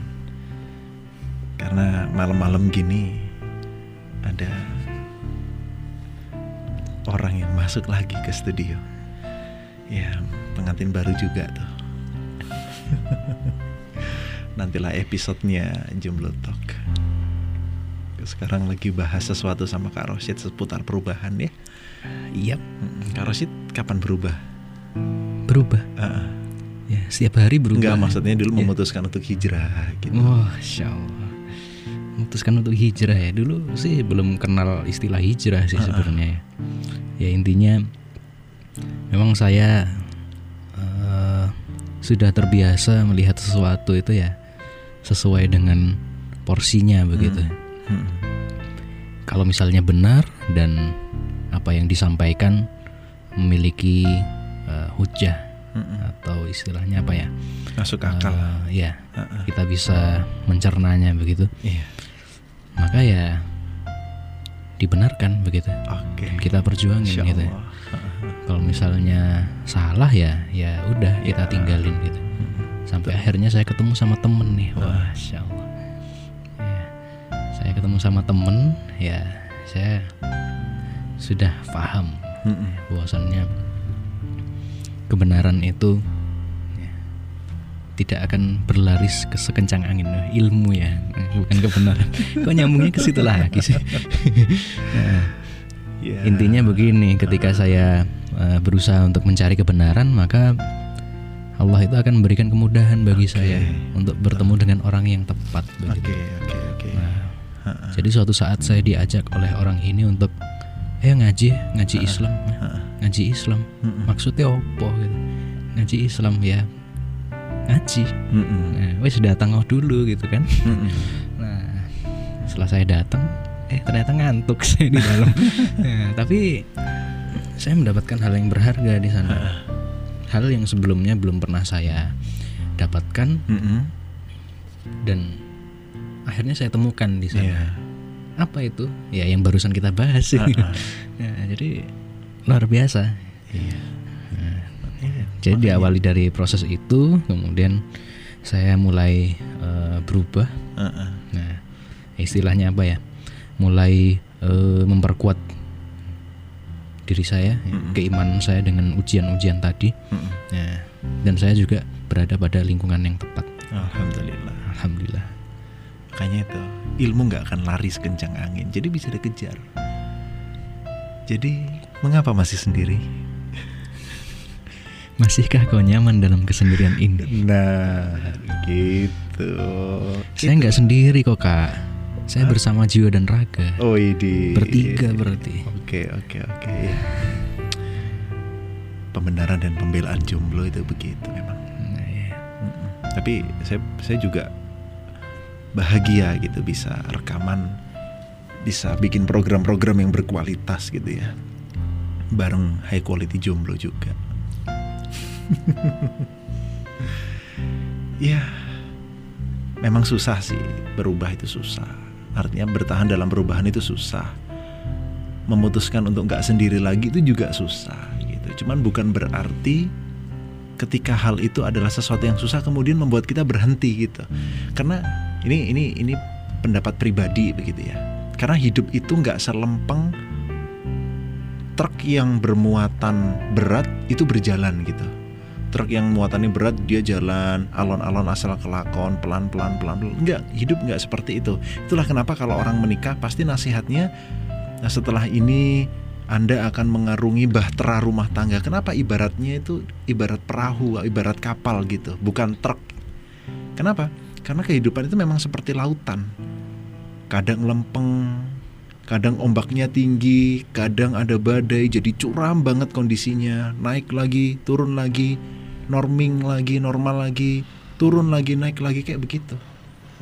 Karena malam-malam gini ada orang yang masuk lagi ke studio. Ya, pengantin baru juga tuh. Nantilah episodenya Jomblo Talk. Sekarang lagi bahas sesuatu sama Kak Rosid seputar perubahan ya. Iya. Yep. Kak Rosid kapan berubah? Berubah. Uh -uh Ya, setiap hari berubah. Enggak, maksudnya dulu ya. memutuskan untuk hijrah gitu. Wah, oh, Allah. Memutuskan untuk hijrah ya. Dulu sih belum kenal istilah hijrah sih uh -uh. sebenarnya. Ya intinya memang saya uh, sudah terbiasa melihat sesuatu itu ya sesuai dengan porsinya begitu. Hmm. Hmm. Kalau misalnya benar dan apa yang disampaikan memiliki uh, hujah atau istilahnya apa ya masuk akal uh, ya uh-uh. kita bisa mencernanya begitu yeah. maka ya dibenarkan begitu okay. kita perjuangin gitu ya. kalau misalnya salah ya ya udah yeah. kita tinggalin gitu sampai Betul. akhirnya saya ketemu sama temen nih wah insya Allah ya, saya ketemu sama temen ya saya sudah paham mm bahwasannya kebenaran itu ya, tidak akan berlaris ke sekencang angin ilmu ya bukan kebenaran kok nyambungnya ke situ lagi sih nah, yeah. intinya begini ketika saya uh, berusaha untuk mencari kebenaran maka Allah itu akan memberikan kemudahan bagi okay. saya untuk bertemu dengan orang yang tepat begitu. Okay, oke, okay, oke. Nah, Jadi suatu saat saya diajak oleh orang ini untuk eh ngaji, ngaji Islam, ngaji Islam. Maksudnya opo gitu. Ngaji Islam ya. Ngaji. Nah, wes datang oh dulu gitu kan. Nah, setelah saya datang, eh ternyata ngantuk saya di dalam. nah, tapi saya mendapatkan hal yang berharga di sana. Hal yang sebelumnya belum pernah saya dapatkan dan akhirnya saya temukan di sana. Iya. Apa itu? Ya yang barusan kita bahas. Ya, jadi luar biasa. Iya. Iya. Jadi diawali dari proses itu, kemudian saya mulai eh, berubah. Heeh. Nah, istilahnya apa ya? Mulai eh, memperkuat diri saya, ya, keimanan saya dengan ujian-ujian tadi. Mm-mm. Nah, dan saya juga berada pada lingkungan yang tepat. Alhamdulillah. Alhamdulillah. Makanya itu ilmu nggak akan lari sekencang angin, jadi bisa dikejar. Jadi mengapa masih sendiri? Masihkah kau nyaman dalam kesendirian ini? Nah, gitu. Saya nggak sendiri kok kak. Saya bersama jiwa dan raga. Oh ini Bertiga berarti. Oke oke oke ya. Pembenaran dan pembelaan jomblo itu begitu memang. Nah, ya. Tapi saya saya juga bahagia gitu bisa rekaman, bisa bikin program-program yang berkualitas gitu ya, bareng high quality jomblo juga. ya, memang susah sih berubah itu susah. Artinya bertahan dalam perubahan itu susah. Memutuskan untuk nggak sendiri lagi itu juga susah gitu. Cuman bukan berarti ketika hal itu adalah sesuatu yang susah kemudian membuat kita berhenti gitu. Karena ini ini ini pendapat pribadi begitu ya. Karena hidup itu nggak selempeng truk yang bermuatan berat itu berjalan gitu. Truk yang muatannya berat dia jalan alon-alon asal kelakon pelan-pelan pelan-pelan. Enggak, hidup nggak seperti itu. Itulah kenapa kalau orang menikah pasti nasihatnya nah setelah ini anda akan mengarungi bahtera rumah tangga. Kenapa ibaratnya itu ibarat perahu, ibarat kapal gitu, bukan truk. Kenapa? Karena kehidupan itu memang seperti lautan. Kadang lempeng, kadang ombaknya tinggi, kadang ada badai, jadi curam banget kondisinya. Naik lagi, turun lagi, norming lagi, normal lagi, turun lagi, naik lagi kayak begitu.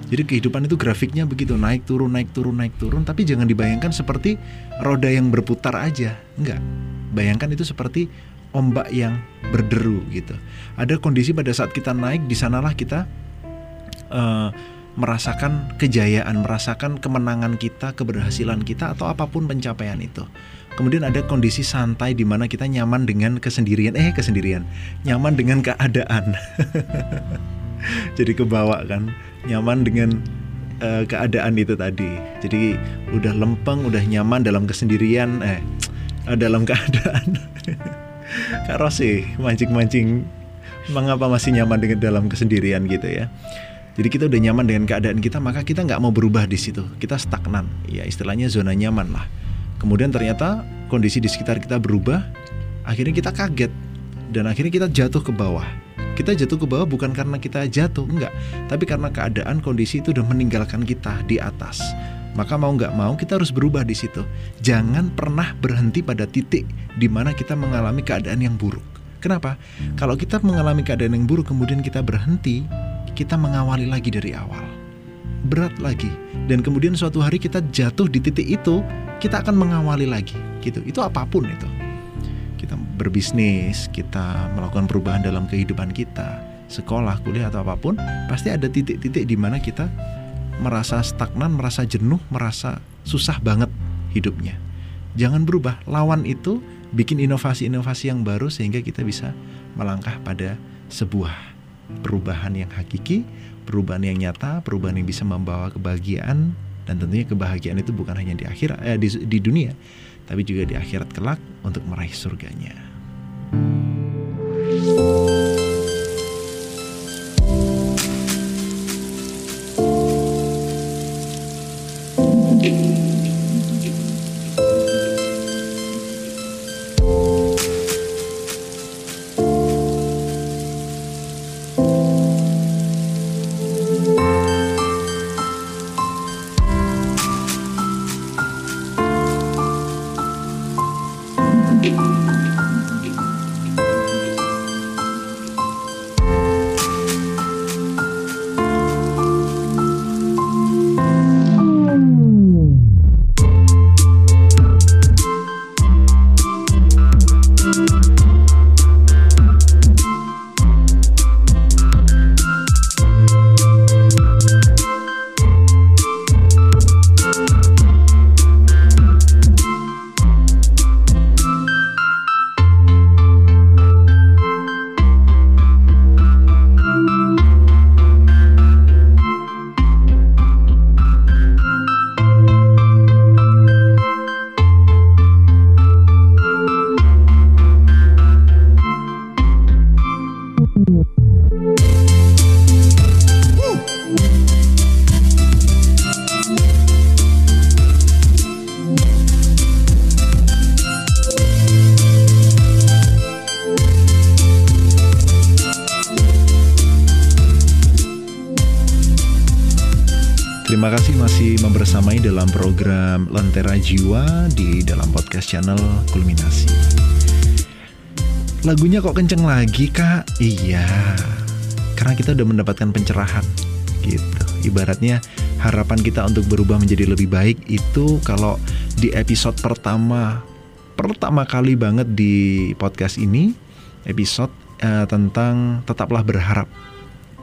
Jadi kehidupan itu grafiknya begitu naik turun naik turun naik turun tapi jangan dibayangkan seperti roda yang berputar aja. Enggak. Bayangkan itu seperti ombak yang berderu gitu. Ada kondisi pada saat kita naik di sanalah kita eh, merasakan kejayaan, merasakan kemenangan kita, keberhasilan kita atau apa pun pencapaian itu. Kemudian ada kondisi santai di mana kita nyaman dengan kesendirian, eh kesendirian, nyaman dengan keadaan. Jadi kebawa kan, nyaman dengan eh, keadaan itu tadi. Jadi udah lempeng, udah nyaman dalam kesendirian, eh eh, dalam keadaan. Kak Rosi mancing-mancing mengapa masih nyaman dengan dalam kesendirian gitu ya. Jadi kita udah nyaman dengan keadaan kita, maka kita nggak mau berubah di situ. Kita stagnan, ya istilahnya zona nyaman lah. Kemudian ternyata kondisi di sekitar kita berubah, akhirnya kita kaget dan akhirnya kita jatuh ke bawah. Kita jatuh ke bawah bukan karena kita jatuh, enggak, tapi karena keadaan kondisi itu udah meninggalkan kita di atas. Maka mau nggak mau kita harus berubah di situ. Jangan pernah berhenti pada titik di mana kita mengalami keadaan yang buruk. Kenapa? Kalau kita mengalami keadaan yang buruk kemudian kita berhenti, kita mengawali lagi dari awal. Berat lagi. Dan kemudian suatu hari kita jatuh di titik itu, kita akan mengawali lagi. Gitu. Itu apa pun itu. Kita berbisnis, kita melakukan perubahan dalam kehidupan kita, sekolah, kuliah atau apa pun, pasti ada titik-titik di mana kita merasa stagnan, merasa jenuh, merasa susah banget hidupnya. Jangan berubah, lawan itu bikin inovasi-inovasi yang baru sehingga kita bisa melangkah pada sebuah perubahan yang hakiki, perubahan yang nyata, perubahan yang bisa membawa kebahagiaan dan tentunya kebahagiaan itu bukan hanya di akhir eh, di, di dunia, tapi juga di akhirat kelak untuk meraih surganya. Jiwa di dalam podcast channel Kulminasi. Lagunya kok kenceng lagi kak? Iya, karena kita udah mendapatkan pencerahan gitu. Ibaratnya harapan kita untuk berubah menjadi lebih baik itu kalau di episode pertama pertama kali banget di podcast ini episode uh, tentang tetaplah berharap.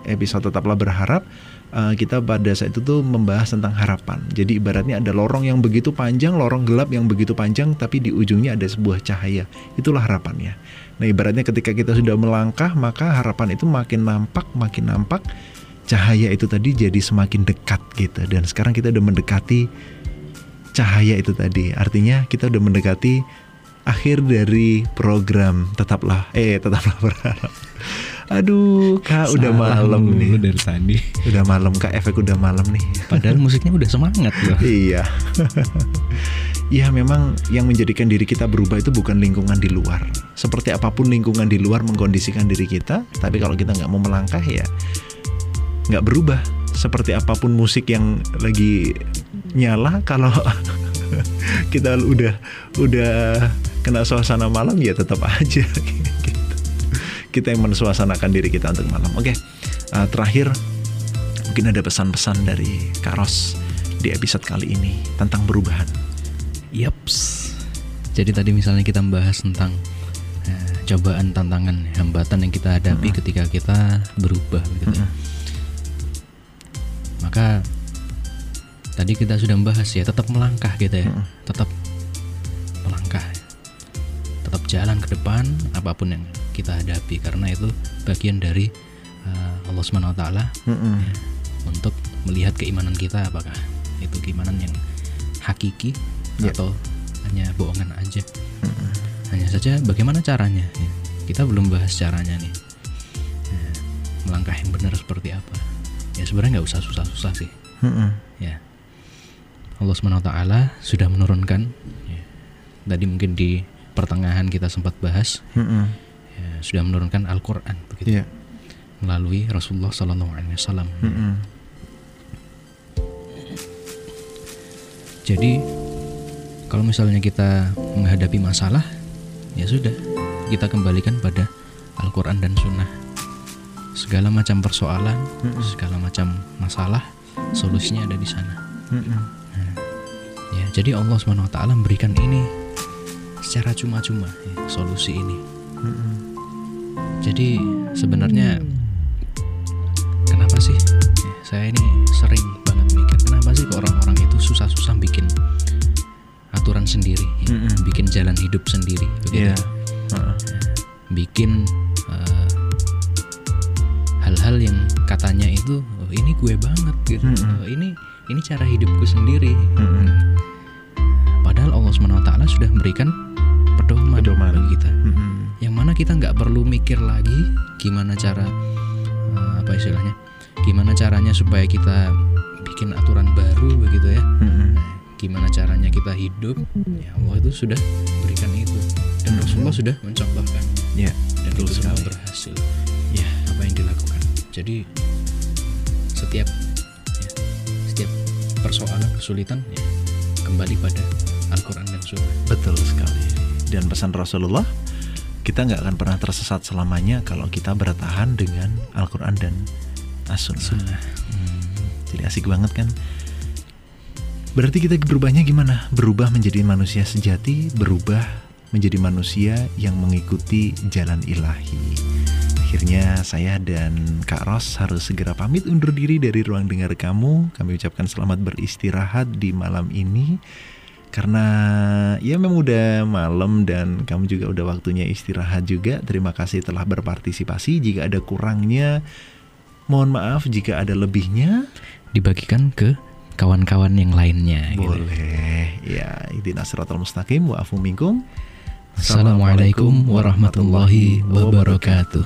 Episode tetaplah berharap uh, kita pada saat itu tuh membahas tentang harapan. Jadi ibaratnya ada lorong yang begitu panjang, lorong gelap yang begitu panjang, tapi di ujungnya ada sebuah cahaya. Itulah harapannya. Nah ibaratnya ketika kita sudah melangkah, maka harapan itu makin nampak, makin nampak. Cahaya itu tadi jadi semakin dekat gitu. Dan sekarang kita udah mendekati cahaya itu tadi. Artinya kita udah mendekati akhir dari program tetaplah eh tetaplah berharap Aduh, Kak udah malam nih. dari tadi. Udah malam Kak, efek udah malam nih. Padahal musiknya udah semangat loh. iya. Iya memang yang menjadikan diri kita berubah itu bukan lingkungan di luar. Seperti apa pun lingkungan di luar mengkondisikan diri kita, tapi kalau kita nggak mau melangkah ya nggak berubah. Seperti apa pun musik yang lagi nyala, kalau kita udah udah kena suasana malam ya tetap aja kita yang mensuasanakan diri kita untuk malam. Oke, uh, terakhir mungkin ada pesan-pesan dari Kak Ros di episode kali ini tentang perubahan. Yaps. Jadi tadi misalnya kita membahas tentang uh, cobaan, tantangan, hambatan yang kita hadapi mm -hmm. ketika kita berubah, gitu. Mm -hmm. Maka tadi kita sudah membahas ya, tetap melangkah gitu ya, mm -hmm. tetap melangkah, tetap jalan ke depan apa pun yang kita hadapi karena itu bagian dari uh, Allah Subhanahu Wa Taala mm ya, untuk melihat keimanan kita apakah itu keimanan yang hakiki yeah. atau hanya bohongan aja. Mm -hmm. hanya saja bagaimana caranya ya. kita belum bahas caranya nih. Ya, melangkah yang benar seperti apa. Ya sebenarnya nggak usah susah-susah sih. Mm -hmm. ya. Allah Subhanahu Wa Taala sudah menurunkan ya, tadi mungkin di pertengahan kita sempat bahas. Mm ya, sudah menurunkan Al-Quran begitu yeah. melalui Rasulullah Sallallahu Alaihi Wasallam. Mm. Jadi kalau misalnya kita menghadapi masalah, ya sudah kita kembalikan pada Al-Quran dan Sunnah. Segala macam persoalan, mm -hmm. segala macam masalah, solusinya ada di sana. Mm nah, ya, jadi Allah swt memberikan ini secara cuma-cuma ya, solusi ini. Mm -hmm. Jadi sebenarnya kenapa sih ya, saya ini sering banget mikir kenapa sih orang-orang itu susah-susah bikin aturan sendiri, ya, mm -hmm. bikin jalan hidup sendiri, begitu. Yeah. Uh -uh. Bikin eh, hal-hal uh, yang katanya itu oh, ini gue banget gitu, mm -hmm. oh, ini ini cara hidupku sendiri. Mm -hmm. Padahal Allah swt sudah memberikan pedoman, pedoman. bagi kita. Mm -hmm yang mana kita nggak perlu mikir lagi gimana cara uh, apa istilahnya gimana caranya supaya kita bikin aturan baru begitu ya? Mm-hmm. gimana caranya kita hidup? Ya Allah itu sudah berikan itu. Dan mm-hmm. Rasulullah sudah mencontohkan. Ya dan itu semua berhasil. Ya apa yang dilakukan? Jadi setiap ya, setiap persoalan kesulitan ya, kembali pada Al-Quran dan Sunnah. Betul sekali. Dan pesan Rasulullah kita nggak akan pernah tersesat selamanya kalau kita bertahan dengan Al-Quran dan As-Sunnah. Hmm, jadi asik banget kan? Berarti kita berubahnya gimana? Berubah menjadi manusia sejati, berubah menjadi manusia yang mengikuti jalan ilahi. Akhirnya saya dan Kak Ros harus segera pamit undur diri dari ruang dengar kamu. Kami ucapkan selamat beristirahat di malam ini karena ya memang udah malam dan kamu juga udah waktunya istirahat juga. Terima kasih telah berpartisipasi. Jika ada kurangnya, mohon maaf. Jika ada lebihnya, dibagikan ke kawan-kawan yang lainnya. Gitu. Boleh. Gitu. Ya, itu nasratul mustaqim wa afu minkum. Assalamualaikum warahmatullahi wabarakatuh.